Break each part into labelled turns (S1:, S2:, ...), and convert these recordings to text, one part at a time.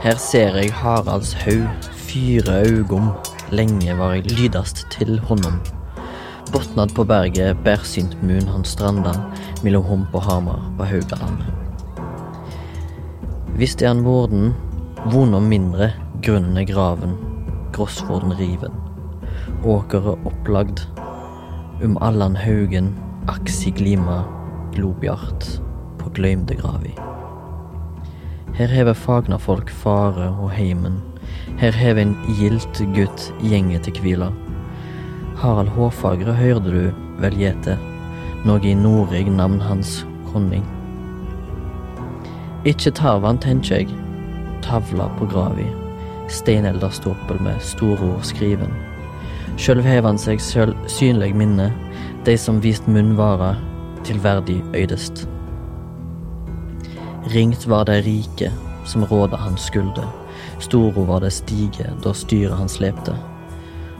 S1: Her ser jeg Haralds haug fyre augom, lenge var jeg lydast til honom. Botnad på berget bærsynt mun han stranda, mellom Hump og Hamar på Haugaland. Visst er han vorden, vonom mindre, grunnen er graven, grossvorden riven. Åkeret opplagd, um allan haugen, aksi glima, globjart, på gløymde gravi. Her hever fagna folk fare og heimen. Her hever en gildt gutt gjenget til kvila. Harald Håfagre høyrde du vel gjete, noe i nordig navn hans konning. Ikke tarvan, tenkje jeg, tavla på gravi, steinelderstoppel med storord skriven. Sjølv hev han seg sjøl synleg minne, de som vist munn vara, til øydest. Ringt var det rike som råda hans skulde, storo var det stige da styret han slepte.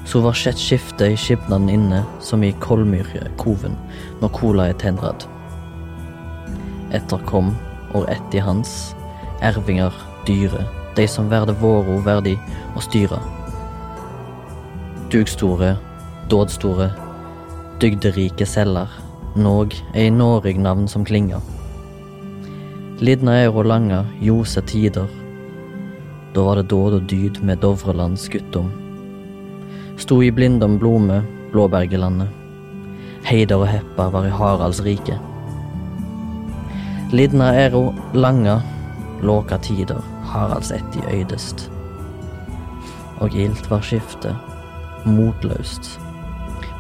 S1: Så var skjett skifte i skipnaden inne, som i Kolmyrkoven, når cola er tendrad. Etterkom, og etti hans, ervingar dyre, de som verde våro verdig å styre. Dugstore, dådstore, dygderike selger, någ er i Noreg navn som klinger. Lidna er og langa, ljose tider. Da var det dåd og dyd med Dovrelands guttom. Sto i blindom blome, Blåbergelandet. Heider og heppa var i Haralds rike. Lidna er og langa, låka tider, Haralds ett i øydest. Og gildt var skiftet, motløst.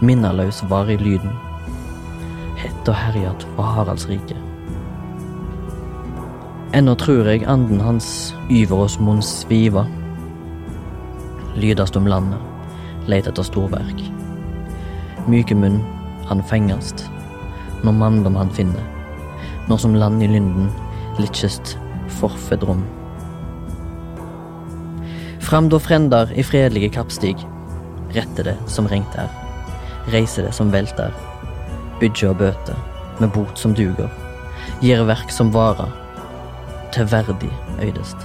S1: Minnaløs var i lyden. Hett og herjat var Haralds rike. Ennå trur jeg anden hans yver oss mon sviva. Lydast om landet, leit etter storverk. Myke munn, han fengast, når manndom han finner. Når som land i lynden, litjest forfedrom. Fram då frendar i fredelige kappstig, rette det som rengt er, reise det som velter. Bygge og bøte, med bot som duger, gjere verk som varer, til verdig øydest.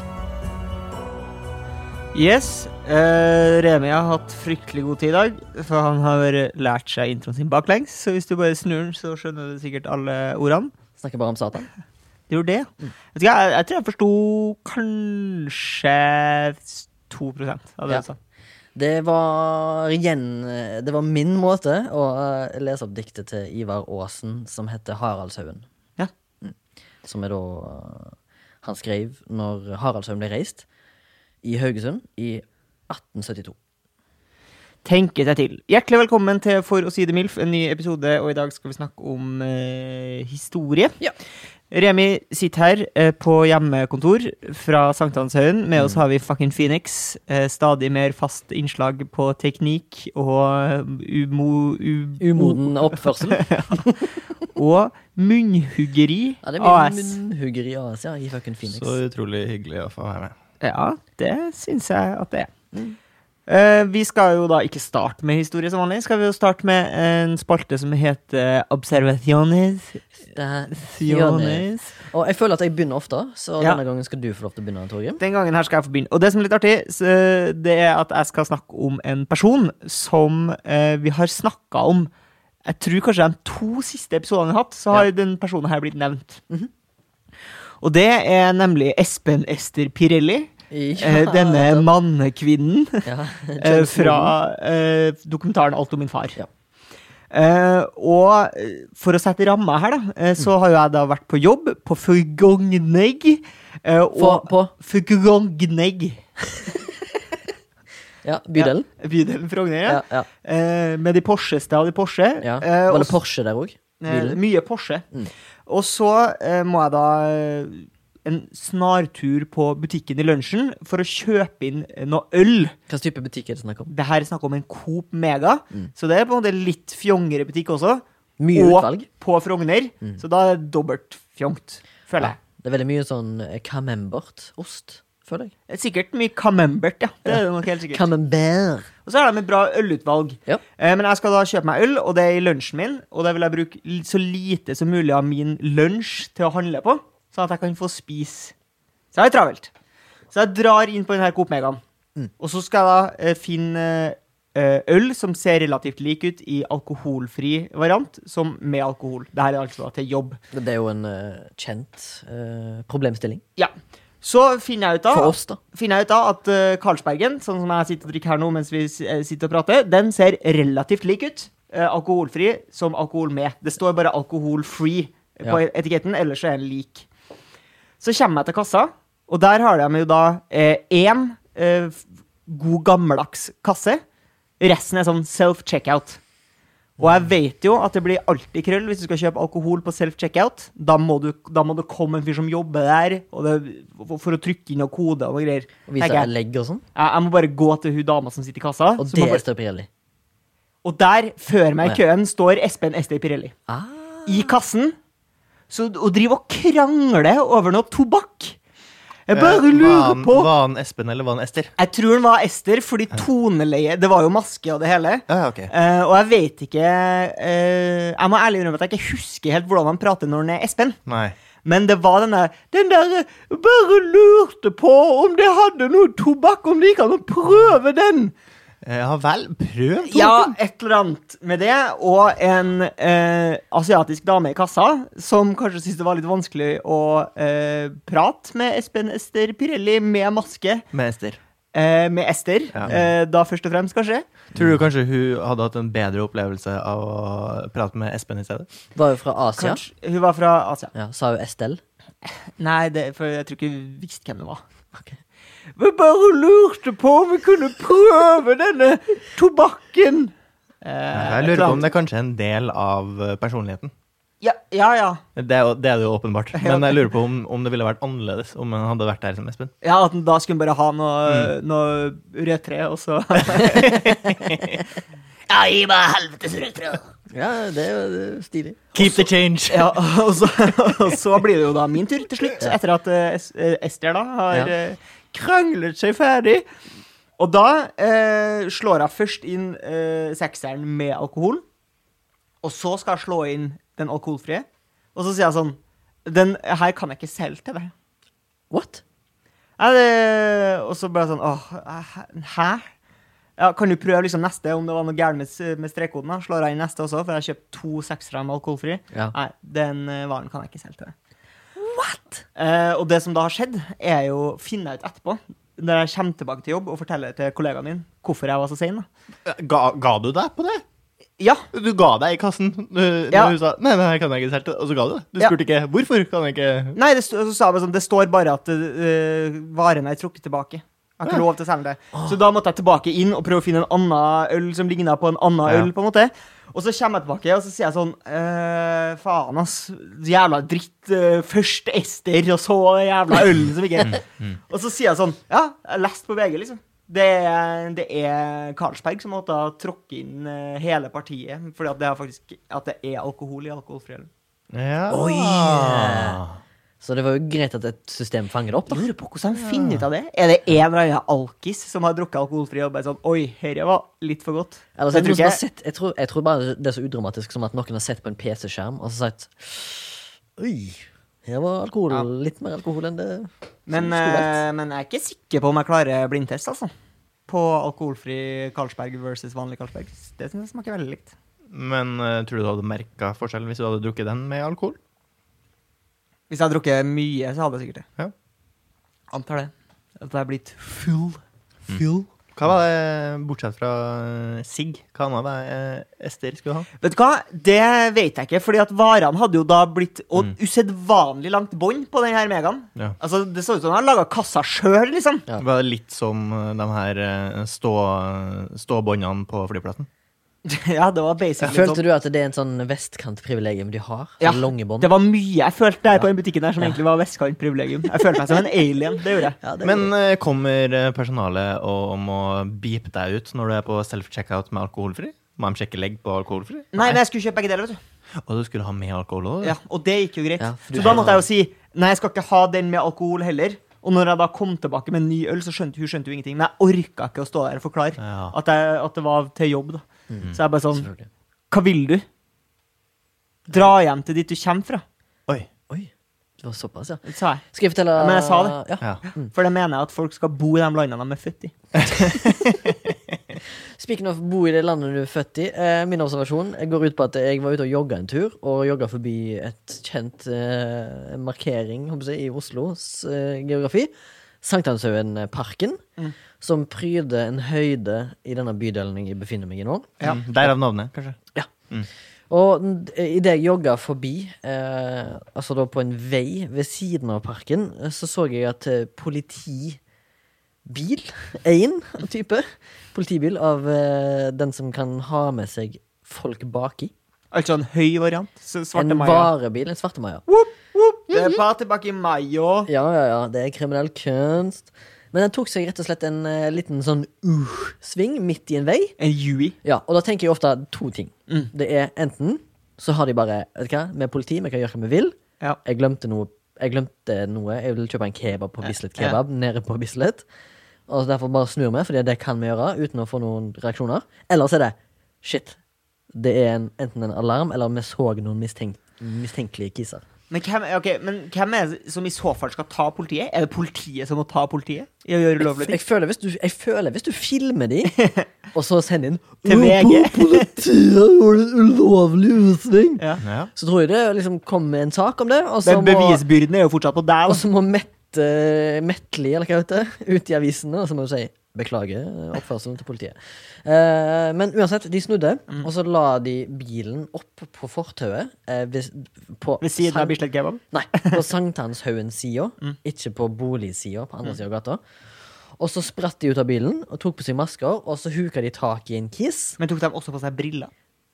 S2: Yes. Uh, Remi har hatt fryktelig god tid i dag, for han har lært seg introen sin baklengs. Så hvis du bare snur den, så skjønner du sikkert alle ordene.
S1: Snakker bare om Satan.
S2: Du gjorde det. Vet du hva, jeg, jeg tror jeg forsto kanskje 2% av det
S1: Ja.
S2: du sa.
S1: Det var igjen Det var min måte å eh, lese opp diktet til Ivar Aasen som heter Haraldshaugen.
S2: Ja.
S1: Mm. Som er da Han skrev når Haraldshaugen ble reist i Haugesund i 1872.
S2: Tenke seg til. Hjertelig velkommen til For å si det MILF, en ny episode, og i dag skal vi snakke om eh, historie.
S1: Ja.
S2: Remi sitter her eh, på hjemmekontor fra Sankthanshaugen. Med
S1: Mm.
S2: oss har vi fucking Phoenix. Eh, stadig mer fast innslag på teknikk og umo... um,
S1: Umoden oppførsel.
S2: og munnhuggeri
S1: Ja, det blir
S2: AS.
S1: munnhuggeri AS, ja, i fucking Phoenix.
S3: Så utrolig hyggelig å få være med.
S2: Ja, det syns jeg at det er.
S1: Mm.
S2: Eh, vi skal jo da ikke starte med historie som vanlig. Skal vi jo starte med en spalte som heter Observaciones.
S1: Siones. Og jeg føler at jeg begynner ofte, så
S2: Ja.
S1: denne gangen skal du få lov til å begynne, Torgrim.
S2: Den gangen her skal jeg få begynne. Og det som er litt artig, så, det er at jeg skal snakke om en person som eh, vi har snakka om Jeg tror kanskje de to siste episodene vi har hatt, så har
S1: Ja.
S2: den personen her blitt nevnt.
S1: Mhm.
S2: Og det er nemlig Espen Ester Pirelli.
S1: Ja,
S2: eh, denne mannekvinnen.
S1: ja,
S2: eh, fra eh, dokumentaren 'Alt om min far'.
S1: Ja.
S2: Uh, og for å sette ramma her, da, eh,
S1: Mm.
S2: så har jo jeg da vært på jobb på Fugongneg.
S1: Uh,
S2: og
S1: på
S2: Fugongnegg.
S1: ja, bydelen.
S2: Ja, bydelen Frogner, ja.
S1: Ja, ja,
S2: Eh, med de Porscheste av de Porsche.
S1: ja.
S2: Eh,
S1: Var det Porsche der òg?
S2: Eh, mye Porsche.
S1: Mm.
S2: Og så eh, må jeg da eh, en snartur på butikken i lunsjen for å kjøpe inn eh, noe øl.
S1: Hva type butikk er det snakk om?
S2: Det her er snakk om en Coop Mega, så det er på en måte litt fjongere butikk også.
S1: Mye
S2: og
S1: utvalg.
S2: på Frogner, så da er det dobbelt fjongt, føler jeg.
S1: Det er veldig mye sånn camembert-ost, føler jeg.
S2: Det er sikkert mye camembert, ja. Det er det nok helt sikkert.
S1: Camembert.
S2: Og så har de et bra ølutvalg.
S1: Ja.
S2: Eh, men jeg skal da kjøpe meg øl, og det er i lunsjen min. Og da vil jeg bruke så lite som mulig av min lunsj til å handle på, sånn at jeg kan få spise. Så jeg har travelt. Så jeg drar inn på denne Coop Megaen.
S1: Mm.
S2: Og så skal jeg da eh, finne eh, øl som ser relativt lik ut i alkoholfri variant, som med alkohol. Dette er altså da til jobb.
S1: Det er jo en uh, kjent uh, problemstilling.
S2: Ja. Så finner jeg ut da
S1: oss,
S2: finner jeg ut av at uh, Karlsbergen, sånn som jeg sitter og drikker her nå mens vi eh, sitter og prater, den ser relativt lik ut. Uh, alkoholfri som alkohol med. Det står bare alkoholfree ja. på etiketten, ellers er den lik. Så kommer jeg til kassa, og der har de jo da én eh, god gammeldags kasse. Resten er sånn self-checkout. Og jeg vet jo at det blir alltid krøll hvis du skal kjøpe alkohol på self-checkout. Da, da må det komme en fyr som jobber der, det, for, å trykke inn noen koder og greier.
S1: Og vise
S2: jeg.
S1: legg og sånn.
S2: Jeg, jeg må bare gå til hun dama som sitter i kassa.
S1: Og det
S2: bare,
S1: Ester Pirelli.
S2: og der, før meg i køen, står Espen Ester Pirelli.
S1: Ah.
S2: I kassen. Så, og driver og krangler over noe tobakk. Jeg bare
S3: Eh,
S2: lurer på
S3: Var han Espen, eller var han Ester?
S2: Jeg tror han var Ester, fordi toneleie Det var jo maske og det hele.
S3: Ja, okay. ok.
S2: Eh, og jeg vet ikke uh, Jeg må ærlig innrømme at jeg ikke husker helt hvordan han prater når han er Espen.
S3: Nei.
S2: Men det var den der Den der Bare lurte på om det hadde noe tobakk, om det gikk an å prøve den.
S3: Ja vel, prøv.
S2: Ja, et eller annet med det. Og en eh, asiatisk dame i kassa som kanskje syntes det var litt vanskelig å eh, prate med Espen Ester Pirelli med maske.
S3: Med Ester.
S2: Eh, med Ester,
S3: Ja.
S2: eh, da først og fremst, kanskje.
S3: Tror du kanskje hun hadde hatt en bedre opplevelse av å prate med Espen i stedet?
S1: Var hun fra Asia.
S2: Kanskje, hun var fra Asia.
S1: Ja, sa hun Estelle.
S2: Nei, det, for jeg tror ikke hun visste hvem det var. Vi bare lurte på om vi kunne prøve denne tobakken. Eh,
S3: Jeg lurer på om det er kanskje en del av eh, personligheten.
S2: Ja, ja. ja.
S3: Det er, det er det jo åpenbart. Men jeg lurer på om, om det ville vært annerledes om han hadde vært der som Espen.
S2: Ja, at da skulle han bare ha noe, noe rødtre, og så Ja, gi meg helvetes rødt tre.
S1: Ja, det er jo stilig.
S3: Keep the change!
S2: Ja, og så, og så blir det jo da min tur til slutt, etter at eh, Ester da har
S1: Ja.
S2: Kranglet seg ferdig. Og da eh, slår jeg først inn eh, sekseren med alkohol, og så skal jeg slå inn den alkoholfrie. Og så sier jeg sånn Den her kan jeg ikke selge til deg.
S1: What?
S2: Ja, det, og så bare sånn Åh, hæ? Ja, Kan du prøve liksom neste, om det var noe gærent med, med strekkoden? da? Slår jeg inn neste også, for jeg har kjøpt to seksere med alkoholfri.
S1: Ja.
S2: Nei, den eh, varen kan jeg ikke selge til deg. What? Eh, og det som da har skjedd, er jo finne ut etterpå, når jeg kommer tilbake til jobb og forteller til kollegaen min hvorfor jeg var så sein.
S3: Ga, ga du deg på det?
S2: Ja,
S3: Du ga deg i kassen når
S2: Ja.
S3: hun sa Nei, nei, kan jeg ikke selge, og så ga du det. Du
S2: Ja.
S3: spurte ikke hvorfor. kan jeg ikke
S2: Nei, det, så sa jeg sånn, det står bare at uh, varene er trukket tilbake. Jeg har ikke
S3: Ja.
S2: lov til å selge det. Så da måtte jeg tilbake inn og prøve å finne en annen øl som ligna på en annen
S3: Ja.
S2: øl. på en måte. Og så kommer jeg tilbake og så sier jeg sånn eh, Faen, ass. Jævla dritt. eh, først Ester, og så jævla øl som ikke Og så sier jeg sånn Ja, jeg leste lest på VG, liksom. Det er, det er Karlsberg som måtte ha tråkke inn eh, hele partiet. Fordi at det er faktisk At det er alkohol i alkoholfri øl.
S3: Ja.
S1: Oi! Så det var jo greit at et system fanger det opp, da.
S2: Lurer på hvordan han finner ut av det. Er det en eller annen alkis som har drukket alkoholfri og bare sånn Oi, dette var litt for godt.
S1: Eller så
S2: Jeg tror ikke-
S1: sett, jeg, tror, jeg tror bare det er så udramatisk som at noen har sett på en PC-skjerm og så sagt Oi, her var alkohol
S2: Ja.
S1: litt mer alkohol enn det
S2: Men, eh, men jeg er ikke sikker på om jeg klarer blindtest, altså. På alkoholfri Carlsberg versus vanlig Carlsberg. Det synes jeg smaker veldig likt.
S3: Men uh, tror du du hadde merka forskjellen hvis du hadde drukket den med alkohol?
S2: Hvis jeg hadde drukket mye, så hadde jeg sikkert det.
S3: Ja.
S2: Antar det. At jeg er blitt full. Full.
S3: Hva var det, bortsett fra eh, sigg, hva annet var det eh, Ester skulle ha?
S2: Vet du hva? Det vet jeg ikke, fordi at varene hadde jo da blitt Og
S3: Mm.
S2: usedvanlig langt bånd på den her Megaen.
S3: Ja.
S2: Altså, det så ut som han laga kassa sjøl, liksom.
S1: Ja.
S3: Var litt som eh, de her stå, ståbåndene på flyplassen?
S2: Ja, det var basically
S1: Følte
S2: sånn.
S1: du at det er en sånn vestkantprivilegium de har?
S2: Ja,
S1: Sånn?
S2: Det var mye jeg følte der på den butikken der som egentlig var vestkantprivilegium. Jeg følte meg som en alien. Det gjorde jeg.
S1: Ja, det
S3: Men eh, kommer eh, personalet og, om å beepe deg ut når du er på self-checkout med alkoholfri? Må de sjekke legg på alkoholfri?
S2: Nei, men jeg skulle kjøpe begge deler, vet du.
S3: Og du skulle ha med alkohol òg?
S2: Ja, og det gikk jo greit.
S1: Ja, du
S2: så da måtte jeg jo si nei, jeg skal ikke ha den med alkohol heller. Og når jeg da kom tilbake med en ny øl, så skjønte hun skjønte jo ingenting. Men jeg orka ikke å stå der og forklare
S3: Ja.
S2: at, jeg, at det var til jobb. da. Så jeg bare sånn Hva vil du? Dra hjem til dit du kommer fra,
S3: Oi.
S1: Oi, det var såpass, ja.
S2: sa jeg.
S1: Skal jeg fortelle
S2: Ja, men jeg sa det.
S1: Ja.
S3: Ja.
S2: For det mener jeg at folk skal bo i de landene de er født i.
S1: Speaking of bo i det landet du er født i. Eh, min observasjon jeg går ut på at jeg var ute og jogga en tur, og jogga forbi et kjent eh, markering jeg, i Oslos eh, geografi. Sankthanshaugenparken,
S2: Mm.
S1: Som pryder en høyde i denne bydelen jeg befinner meg i nå.
S2: Ja.
S3: Mm, Derav navnet, kanskje. Ja.
S1: Og idet jeg jogga forbi, eh, altså da på en vei ved siden av parken, eh, så så jeg at eh, politibil, én type, politibil av eh, den som kan ha med seg folk baki,
S2: Altså en høy variant.
S1: En
S2: Svarte Maja.
S1: varebil, en svarte Maja.
S2: Whoop, whoop. Det er bare tilbake i mai òg.
S1: Ja, ja, ja, det er kriminell kunst. Men den tok seg rett og slett en eh, liten sånn uh-sving midt i en vei.
S2: En Yui.
S1: Ja, og da tenker jeg ofte to ting.
S2: Mm.
S1: Det er enten så har de bare Vet du hva, med politi, vi kan gjøre hva vi vil.
S2: Ja.
S1: Jeg glemte noe Jeg glemte noe Jeg vil kjøpe en kebab på Bislett Kebab nede på Bislett. Og derfor bare snur vi, Fordi det kan vi gjøre uten å få noen reaksjoner. Eller så er det shit. Det er en, enten en alarm, eller vi så noen mistenk, mistenkelige kisser.
S2: Men hvem, okay, men hvem er det som i så fall skal ta politiet? Er det politiet som må ta politiet i å gjøre ulovlige
S1: Jeg
S2: ting?
S1: føler hvis du, jeg føler hvis du filmer de, og så sender inn
S2: Til VG».
S1: po- Politiet gjorde en ulovlig utsving.
S2: Ja.
S3: Ja.
S1: Så tror jeg det liksom kommer en sak om det. Og så
S2: Men bevisbyrden er jo fortsatt på deg.
S1: og så må Mette Metli, eller hva det heter, ut i avisene, og så må du si beklager oppførselen til politiet. Eh, men uansett, de snudde,
S2: Mm.
S1: og så la de bilen opp på fortauet. eh, ved, på
S2: Ved siden av Bislett Kebab.
S1: Nei, på Sankthanshaugen-sida,
S2: Mm.
S1: ikke på boligsida på andre sida av gata. Og så spratt de ut av bilen og tok på seg masker, og så huka de tak i en kiss.
S2: Men tok de også på seg briller?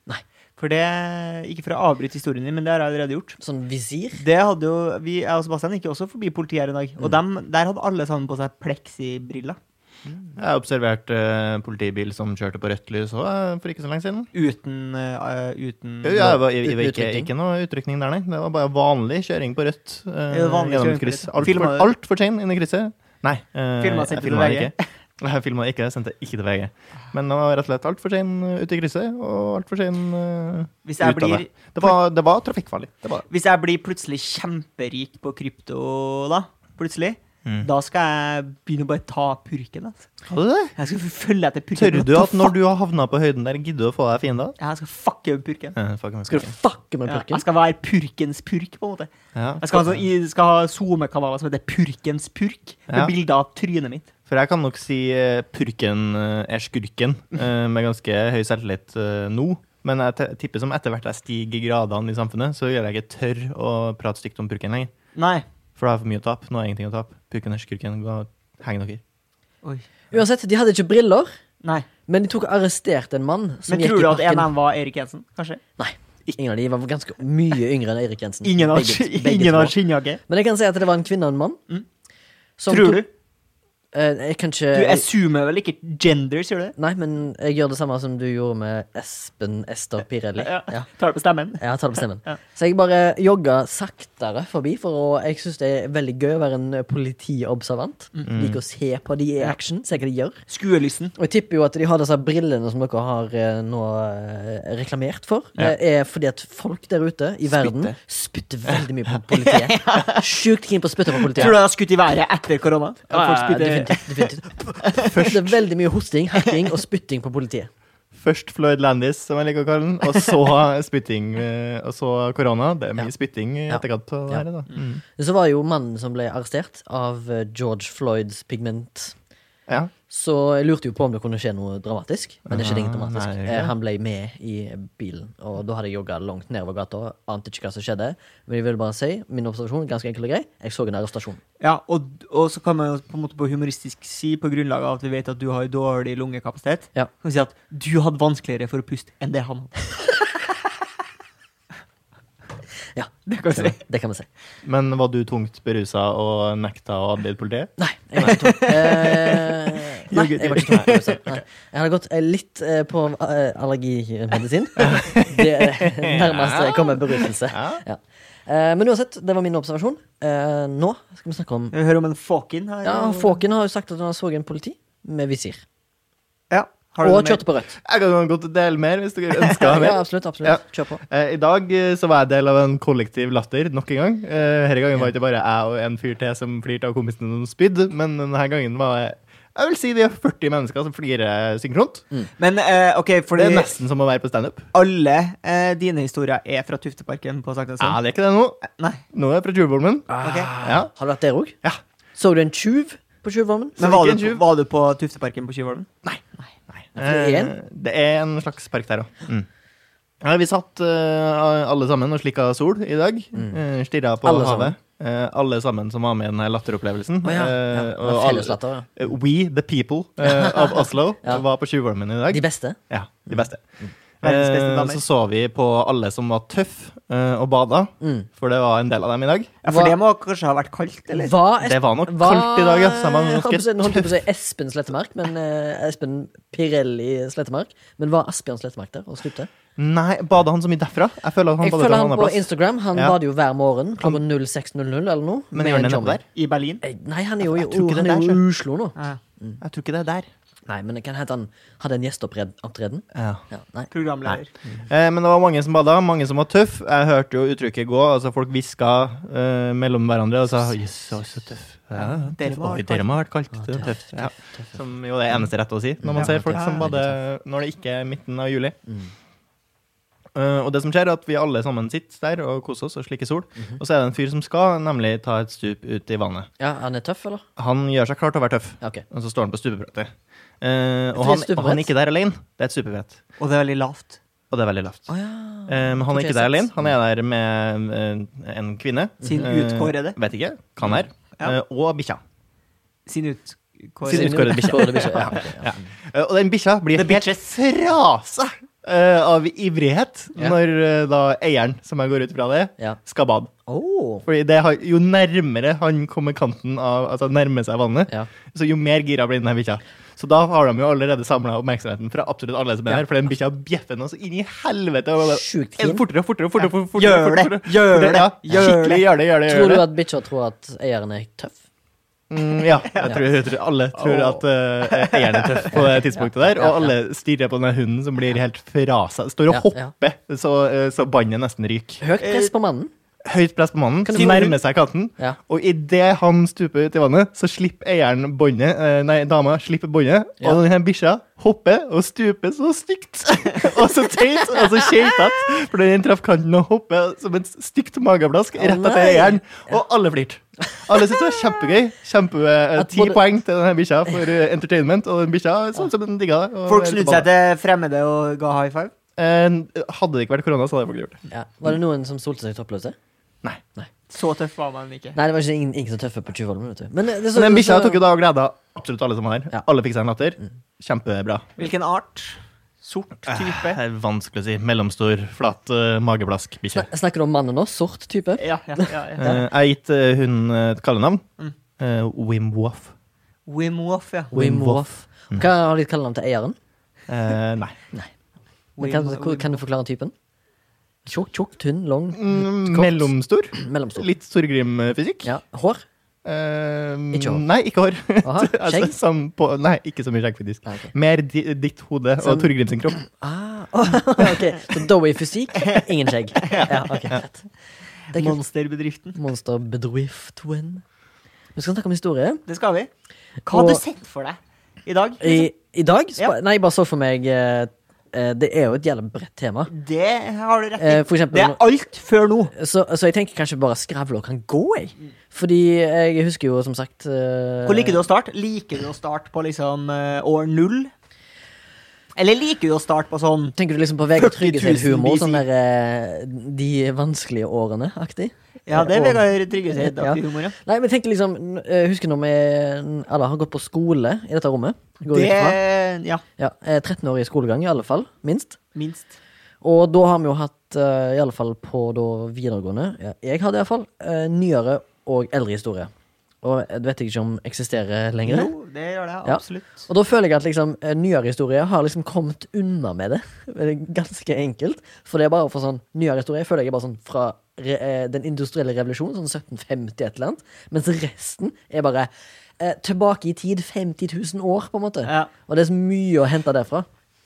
S1: Nei.
S2: For det Ikke for å avbryte historien din, men det har jeg allerede gjort.
S1: Sånn visir.
S2: Det hadde jo Vi, jeg og Sebastian gikk også forbi politiet her en dag,
S1: Mm.
S2: og dem, der hadde alle sammen på seg pleksibriller.
S3: Jeg har observert uh, politibil som kjørte på rødt lys òg, for ikke så lenge siden.
S2: Uten, uh, uten
S3: Ja, var, jeg, var
S1: Uten
S3: ikke, ikke noe utrykning der, nei. Det var bare vanlig kjøring på rødt.
S2: Uh,
S3: gjennom kryss. Altfor
S2: Filma
S3: alt for sein inn i krysset. Nei. eh,
S2: Filma,
S3: jeg filma ikke. Jeg filma ikke, jeg sendte ikke til VG. Men det var rett og slett altfor sein eh, ute i krysset, og altfor sein uh, ut av
S2: blir
S3: det. Det var, det var trafikkfarlig. Det var.
S2: Hvis jeg blir plutselig kjemperik på krypto, da, plutselig,
S3: Mm.
S2: da skal jeg begynne å bare ta purken. Altså.
S3: Skal du det?
S2: Jeg skal følge etter purken.
S3: Tør du at når du har havna på høyden der, gidder du å få deg fiender?
S2: Ja, Jeg skal fucke med purken.
S3: Ja, fuck, jeg
S1: Skal du fucke med
S2: Ja, jeg skal være purkens purk, på en måte.
S3: Ja.
S2: Jeg skal ha, sånn, jeg skal ha SoMe-kanaler som heter Purkens purk, med
S3: Ja.
S2: bilder av trynet mitt.
S3: For jeg kan nok si eh, purken eh, er skurken, eh, med ganske høy selvtillit nå. Men jeg tipper som etter hvert jeg stiger gradene i samfunnet, så gjør jeg ikke tørr å prate stygt om purken lenger.
S2: Nei.
S3: For har jeg for mye å tape. Nå jeg ingenting å tape. Pukken er skurken. Heng dere.
S2: Oi.
S1: Uansett, de hadde ikke briller,
S2: Nei.
S1: men de tok og arresterte en mann som
S2: Men tror du at en av dem var Erik Jensen? Kanskje?
S1: Nei. Ingen av de var ganske mye yngre enn Eirik Jensen.
S2: Ingen har,
S1: to.
S2: skinnjakke?
S1: Men jeg kan si at det var en kvinne og en mann.
S2: Mm.
S1: som
S2: Tror du?
S1: Eh, jeg kan ikke
S2: Du assumer vel ikke genders, gjør du det?
S1: Nei, men jeg gjør det samme som du gjorde med Espen Ester Pirelli.
S2: Ja.
S1: Ja.
S2: Tar det på stemmen?
S1: Ja, tar det på stemmen.
S2: Ja.
S1: Så jeg bare jogga saktere forbi, for å, jeg syns det er veldig gøy å være en politiobservant. Liker å se på de i action, se hva de gjør.
S2: Skuelysten.
S1: Og jeg tipper jo at de har disse brillene som dere har eh, nå eh, reklamert for.
S3: Ja.
S1: Det er fordi at folk der ute i verden
S2: Spytter.
S1: veldig mye på politiet. Sjukt keen på å spytte på politiet.
S2: Tror du de har skutt i været etter korona? At
S1: Ja,
S2: folk spytter-
S1: definitivt. definitivt. Det er veldig mye hosting, hacking og spytting på politiet.
S3: Først Floyd Landis, som jeg liker å kalle den, og så spytting, eh, og så korona. Det er mye
S1: Ja.
S3: spytting i etterkant av det
S1: Ja.
S3: her, da. Mm.
S1: Så var jo mannen som ble arrestert av eh, George Floyds pigment
S3: Ja.
S1: Så jeg lurte jo på om det kunne skje noe dramatisk, men det skjedde ingenting
S3: Ah,
S1: dramatisk.
S3: nei.
S1: Eh, han ble med i bilen, og da hadde jeg jogga langt nedover gata. Ante ikke hva som skjedde. Men jeg vil bare si, min observasjon ganske enkel og grei. Jeg så en arrestasjon.
S2: Ja, og, og så kan man på en måte på humoristisk si, på grunnlag av at vi vet at du har dårlig lungekapasitet,
S1: Ja.
S2: kan vi si at du hadde vanskeligere for å puste enn det han hadde.
S1: Ja,
S2: Det kan si.
S1: det kan vi si.
S3: Men var du tungt berusa og nekta å adlyde politiet?
S1: Nei, jeg var ikke tung. Eh, nei, jeg var ikke. Nei. Jeg hadde gått eh, litt eh, på eh, allergimedisin. Det nærmest jeg kommer beruselse.
S3: Ja.
S1: Eh, men uansett, det var min observasjon. Eh, nå skal vi snakke om
S2: hører om en Fåken her.
S1: Ja, Fåken har jo sagt at han så en politi med visir.
S2: Ja. Har du
S1: Og kjørte på rødt.
S3: Jeg kan godt dele mer hvis dere ønsker mer.
S1: Ja,
S3: absolutt,
S1: absolutt. absolutt Kjør på.
S3: Eh, I dag eh, så var jeg del av en kollektiv latter nok en gang. Eh, Denne gangen var det ikke bare jeg og en fyr til som flirte av kompisene som spydde, men denne gangen var jeg jeg vil si vi er 40 mennesker som flirer synkront.
S2: Men eh, OK,
S3: Det er nesten som å være på standup.
S2: alle uh, dine historier er fra Tufteparken på
S3: Ja, det er ikke det nå.
S2: Nei.
S3: Nå er jeg fra Tjuvholmen.
S2: Ok.
S3: Ja.
S1: Har du vært der òg?
S3: Ja.
S1: Så du en tjuv på Tjuvholmen?
S2: Men var du, var du på Tufteparken på Tjuvholmen?
S3: Nei.
S1: For det er en.
S3: Eh, Det er en slags park der òg. Mm. Ja, vi satt uh, alle sammen og slikka sol i dag. Mm. Stirra på
S1: Alle
S3: havet. Uh, alle sammen som var med i denne latteropplevelsen.
S1: Oh, ja.
S3: Eh,
S1: ja.
S3: og alle-
S1: Felleslatter. Ja.
S3: Eh, We, the people eh, of Oslo, var på Tjuvholmen i dag.
S1: De beste.
S3: Ja, de beste. Eh,
S2: damer.
S3: Så så vi på alle som var tøffe eh, og bada,
S1: Mm.
S3: for det var en del av dem i dag.
S2: Ja, For
S1: Hva-
S2: det må kanskje ha vært kaldt, eller?
S1: Var
S3: Det var nok
S1: hva?
S3: kaldt i dag, ja. Så jeg
S1: holdt på å si- Nå holdt jeg på å si Espen Slettemark, men uh, Espen Pirelli Slettemark. Men var Asbjørn Slettemark der og stupte?
S3: Nei, bada han så mye derfra? Jeg føler at han
S1: Jeg han på. Instagram. Han
S3: Ja.
S1: bader jo hver morgen klokka 06.00 eller noe.
S3: Men gjør han det
S1: chommy.
S3: der?
S2: I Berlin?
S1: Eh, Nei, han er jo,
S3: Jeg
S1: han er jo i Oslo nå.
S2: Ja.
S3: Jeg tror ikke det er der.
S1: Nei, men det kan hende han hadde en gjesteopptreden.
S3: Ja.
S1: Ja, nei.
S2: Programleder.
S3: Eh, men det var mange som bada, mange som var tøff. Jeg hørte jo uttrykket gå. altså Folk hviska eh, mellom hverandre og sa Jøss, så, så tøff. Ja,
S2: Dere må ha vært
S3: dere må ha vært kaldt. Det er tøff». Ja. Som jo er eneste rette å si når man
S2: Ja.
S3: ser folk som bader når det ikke er midten av juli.
S1: Mm.
S3: Uh, og det som skjer, er at vi alle sammen sitter der og koser oss og slikker sol.
S2: Mhm.
S3: Og så er det en fyr som skal nemlig ta et stup ut i vannet.
S1: Ja, han er tøff, eller?
S3: Han gjør seg klar til å være tøff,
S1: Ja, ok.
S3: og så står han på stupebrettet. Eh, og, han, han er ikke der alene. Det er et superbrett.
S2: Og det er veldig lavt.
S3: Og det er veldig lavt.
S1: Oh, ja.
S3: Eh, men han er ikke der alene. Han er der med eh, en kvinne.
S2: Sin
S3: Eh,
S2: utkårede.
S3: Vet ikke. Kan være.
S2: Ja.
S3: Eh, og bikkja.
S2: Sin
S3: Sin
S2: utkårede.
S3: bikkje.
S1: Ja, ja.
S3: Ja. Eh, og den bikkja blir
S2: The
S3: helt fra seg uh, av ivrighet
S1: yeah.
S3: når uh, da eieren, som jeg går ut fra det,
S1: yeah.
S3: skal bade.
S1: Oh.
S3: Fordi har, Jo nærmere han kommer kanten av Altså nærmer seg vannet,
S1: yeah.
S3: så jo mer gira blir denne bikkja. Så da har de jo allerede samla oppmerksomheten fra absolutt alle som er her. For den bikkja bjeffer nå så inn i helvete.
S1: Sjukt
S3: fin.
S1: Fortere
S3: fortere, fortere, fortere. fortere, fortere,
S2: Gjør det! Gjør det!
S3: Skikkelig
S2: det!
S3: gjør det, gjør det.
S1: Tror du at bikkja tror at eieren er tøff?
S3: Mm, ja, jeg tror, jeg tror alle tror at uh, eieren er tøff på det tidspunktet der. Og alle stirrer på den hunden som blir helt fra seg. Står og hopper så, uh, så båndet nesten ryker.
S1: Høyt press på mannen.
S3: Høyt press på mannen,
S1: Kan
S3: som nærmer seg kanten.
S1: Ja.
S3: Og idet han stuper ut i vannet, så slipper eieren båndet. eh, Nei, dama slipper båndet,
S1: Ja.
S3: og denne bikkja hopper og stuper så stygt. og så teit og så keitete, for den traff kanten og hopper som et stygt mageplask rett etter eieren. Og alle flirte. Alle syntes det var kjempegøy. Kjempe, eh, Ti
S1: både-
S3: poeng til denne bikkja for eh, entertainment, og den bikkja sånn som den digga det.
S2: Folk
S3: sluttet
S2: snudde seg til fremmede og ga high five.
S3: Eh, Hadde det ikke vært korona, så hadde jeg faktisk gjort det.
S1: Ja. Var det noen som solte seg toppløse?
S3: Nei.
S2: Så tøff var man ikke.
S1: Nei, det var ikke ingen, ingen så tøffe på Tjuvholmen. vet du. Men det, det så,
S3: Men den bikkja tok jo da og gleda absolutt alle som var her.
S1: Ja.
S3: Alle fikk seg en latter. Kjempebra.
S2: Hvilken art? Sort type?
S3: Det er vanskelig å si. Mellomstor, flat uh, mageplask-bikkje.
S1: Snak- Snakker du om mannen nå? Sort type?
S2: Ja, ja, ja, ja.
S3: Eh, jeg har gitt uh, hunden et kallenavn.
S2: Mm.
S3: Eh, Wim Woff.
S2: Wim Woff, ja.
S1: Wim Wof. Hva har de kallenavn til eieren?
S3: Uh, nei.
S1: Men Kan, kan du forklare typen? Tjukk, tjukk, tynn, lang,
S3: Mm,
S1: Kort.
S3: mellomstor.
S1: mellomstor.
S3: Litt Storgrim-fysikk.
S1: Ja. Hår?
S3: Eh,
S1: Ikke hår.
S3: Nei, ikke hår.
S1: Aha,
S3: altså,
S1: skjegg?
S3: altså, på, nei, ikke så mye skjegg, faktisk.
S1: Ah, ok.
S3: Mer di, ditt hode
S1: Sånn-
S3: og Torgrim sin kropp.
S1: Ah, ok, Så Dowie fysikk, ingen skjegg. Ja, ok, kult.
S2: Monsterbedriften.
S1: Monsterbedriften. Vi skal snakke om historie.
S2: Det skal vi. Hva har
S1: Og-
S2: du sett for deg i dag?
S1: I, i dag
S2: Ja.
S1: Nei, jeg bare så for meg eh, eh, det er jo et jævlig bredt tema.
S2: Det har du rett i.
S1: Eh, for eksempel,
S2: det er alt før nå.
S1: så, så jeg tenker kanskje bare skravle og kan gå, jeg. Fordi jeg husker jo som sagt eh,
S2: Hvor liker du å starte? Liker du å starte på liksom eh, år null? Eller liker jo å starte på sånn
S1: Tenker du liksom på Vegard
S2: 40 000
S1: Tryggeseid-humor, sånn der eh, De vanskelige årene-aktig?
S2: Ja, det er Vegard Tryggeseid-aktig
S1: Ja.
S2: humor, ja.
S1: Nei, men tenk liksom eh, Husker når vi alle har gått på skole i dette rommet? Går
S2: Det
S1: ut.
S2: Ja,
S1: Ja, eh, 13 år i skolegang, i alle fall. Minst.
S2: minst.
S1: Og da har vi jo hatt, eh, i alle fall på da videregående ja, Jeg hadde iallfall uh, nyere og eldre historie. Og det vet jeg ikke om eksisterer lenger.
S2: Jo, det gjør det
S1: Ja.
S2: absolutt.
S1: Og da føler jeg at liksom eh, nyere historie har liksom kommet unna med det. Ganske enkelt. For det er bare for sånn nyere historie føler jeg er bare sånn fra re, eh, den industrielle revolusjonen, sånn 1750 et eller annet. Mens resten er bare eh, tilbake i tid 50 000 år, på en måte.
S2: Ja,
S1: Og det er så mye å hente derfra.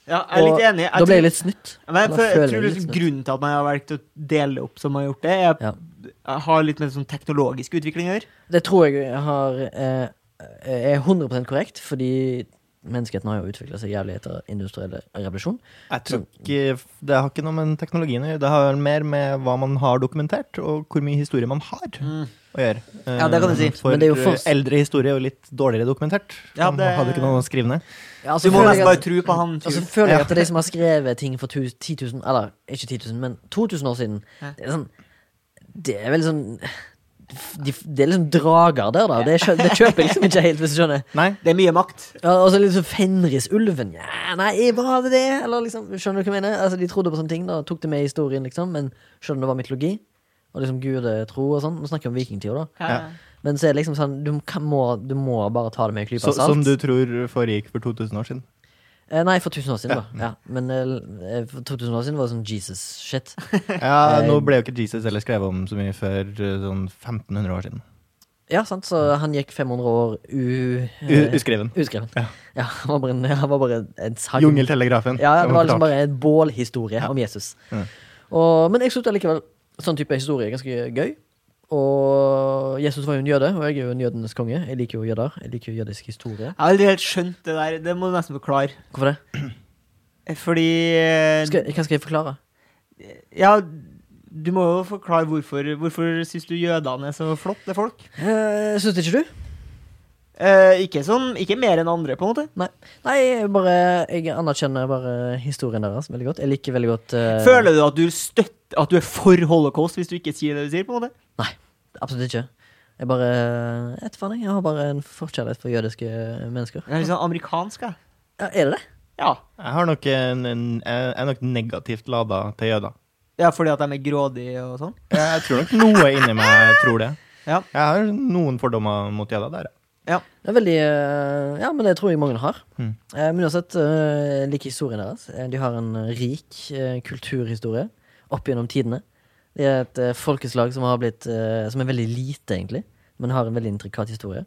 S2: ja jeg er litt enig. Jeg
S1: da ble jeg litt snytt.
S2: Men
S1: jeg,
S2: for, jeg tror
S1: jeg
S2: liksom
S1: litt
S2: Grunnen til at man har valgt å dele opp som man har gjort det, er,
S1: Ja.
S2: Har litt med sånn teknologisk utvikling å gjøre.
S1: Det tror jeg har, eh, er 100% korrekt, fordi menneskeheten har jo utvikla seg jævlig etter industriell revolusjon.
S3: Jeg tror ikke Det har ikke noe med teknologien å gjøre. Det har mer med hva man har dokumentert, og hvor mye historie man har å gjøre.
S2: Ja, det kan du si.
S3: Eh, For
S1: Men det er jo for-
S3: eldre historie er jo litt dårligere dokumentert.
S2: Ja,
S3: Man
S2: det-
S3: hadde ikke noe å skrive ned.
S1: Ja, altså,
S2: Du må nesten bare tro på han
S1: Og så
S2: fyren.
S1: føler jeg
S3: Ja.
S1: at de som har skrevet ting for 10 000 Eller ikke 10 000, men 2000 år siden Det er sånn Det er veldig sånn de, Det er liksom drager der, da. Det, skjø, det kjøper liksom ikke helt, hvis du skjønner.
S3: Nei,
S2: Det er mye makt.
S1: Ja, og så liksom Fenrisulven. Ja, nei, hva det det? Eller liksom, skjønner du hva jeg mener? Altså, De trodde på sånne ting, da tok det med i historien, liksom. Men skjønner det var mytologi? Og liksom gudetro og sånn. Nå snakker vi om vikingtida, da.
S2: Ja.
S1: Men så er det liksom sånn Du, kan, må, du må bare ta det med en klype
S3: så,
S1: salt.
S3: Som du tror foregikk for 2000 år siden.
S1: Eh, nei, for 1000 år siden, da. Ja. Men eh, for 2000 år siden var det sånn Jesus-shit.
S3: Ja,
S1: Eh,
S3: Nå ble jo ikke Jesus heller skrevet om så mye før eh, sånn 1500 år siden.
S1: Ja, sant, så han gikk 500 år u...
S3: U
S1: eh,
S3: uskreven.
S1: uskreven.
S3: Ja.
S1: Ja, han var bare en, han var bare en sang.
S3: Jungeltelegrafen.
S1: Ja, det var liksom bare en bålhistorie om Jesus.
S3: Ja.
S1: Og, men jeg syns likevel sånn type historie er ganske gøy. Og Jesus var jo en jøde, og jeg er jo en jødenes konge. Jeg liker jo jøder. Jeg liker jo jødisk historie.
S2: Jeg har aldri helt skjønt det der. Det må du nesten forklare.
S1: Hvorfor det?
S2: Fordi eh,
S1: Skal, hva skal jeg forklare?
S2: Ja, du må jo forklare hvorfor Hvorfor syns du jødene er så flotte folk?
S1: Eh, syns ikke du?
S2: Eh, ikke, sånn, ikke mer enn andre, på en måte.
S1: Nei, Nei jeg, bare, jeg anerkjenner bare historien deres veldig godt. Jeg liker veldig godt eh,
S2: Føler du at du støtter At du er for holocaust hvis du ikke sier det du sier? på en måte?
S1: Nei, absolutt ikke. Jeg bare Jeg vet faen, jeg. Jeg har bare en forkjærlighet for jødiske mennesker.
S2: Det er litt sånn amerikansk, jeg.
S1: Ja, er det det?
S2: Ja.
S3: Jeg har nok en, en, jeg er nok negativt lada til jøder.
S2: ja, fordi at de er grådige og sånn?
S3: Jeg tror nok noe inni meg tror det.
S2: Ja.
S3: Jeg har noen fordommer mot jøder der. ja.
S1: Det er veldig eh, Ja, men det tror jeg mange har.
S3: Mm.
S1: Eh, Men uansett, uh, jeg liker historien deres. Eh, De har en rik eh, kulturhistorie opp gjennom tidene. De er et eh, folkeslag som har blitt eh, Som er veldig lite, egentlig, men har en veldig intrikat historie.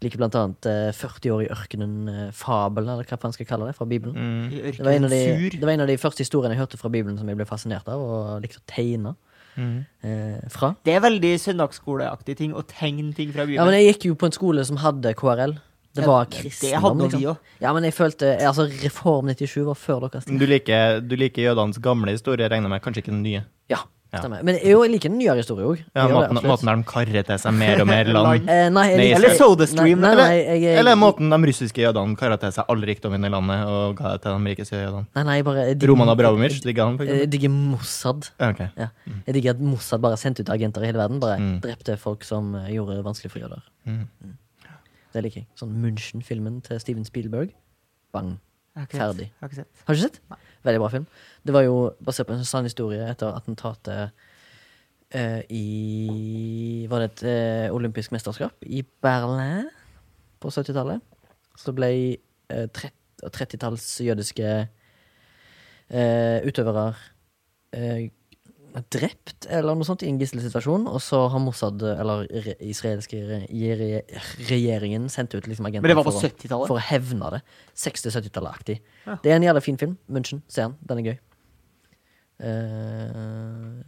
S1: Liker blant annet eh, 40 år i ørkenen-fabelen, eller hva man skal kalle det, fra Bibelen.
S3: Mm.
S1: Det var, en av de, det var en av de første historiene jeg hørte fra Bibelen som jeg ble fascinert av, og likte å tegne
S3: Mm.
S1: eh, fra.
S2: Det er veldig søndagsskoleaktig ting å tegne ting fra
S1: Ja, men jeg gikk jo på en skole som hadde KRL. Det var
S2: det
S1: kristendom,
S2: hadde
S1: liksom. Ja, men jeg følte Altså, Reform 97 var før deres tid.
S3: Du liker, du liker jødenes gamle historie, regner jeg med, kanskje ikke den nye.
S1: Ja,
S3: Ja.
S1: stemmer. Men jo, jeg liker den nyere historie òg.
S3: Ja, måten, måten der de karrer til seg mer og mer land.
S1: Eh, nei, jeg
S3: Nei,
S2: Eller SodaStream,
S1: Nei, nei, nei, jeg, jeg,
S3: Eller måten de russiske jødene karra til seg all rikdommen i landet og ga til de rikeste jødene.
S1: Nei, nei, bare digger-
S3: Roman Abramovic, digger han,
S1: Jeg digger Mossad.
S3: Okay.
S1: Ja. Jeg digger at Mossad bare sendte ut agenter i hele verden. Bare
S3: Mm.
S1: drepte folk som eh, gjorde det vanskelig for jøder.
S3: Mm.
S1: Det liker jeg. Sånn Munchen-filmen til Steven Spielberg. Bang. Ferdig.
S2: har ikke sett.
S1: Har du ikke sett? Veldig bra film. Det var jo basert på en sann historie etter attentatet eh, i Var det et eh, olympisk mesterskap i Berlin på 70-tallet? Så ble eh, 30 30-talls jødiske eh, utøvere eh, drept eller noe sånt i en gisselsituasjon, og så har Mossad, eller re israelske re re regjeringen, sendt ut liksom agenter for
S2: 70-tallet?
S1: for å hevne det. 60-70-tallet-aktig.
S2: Ja.
S1: Det er en jævlig fin film. Munchen, se den. Den er gøy. Uh,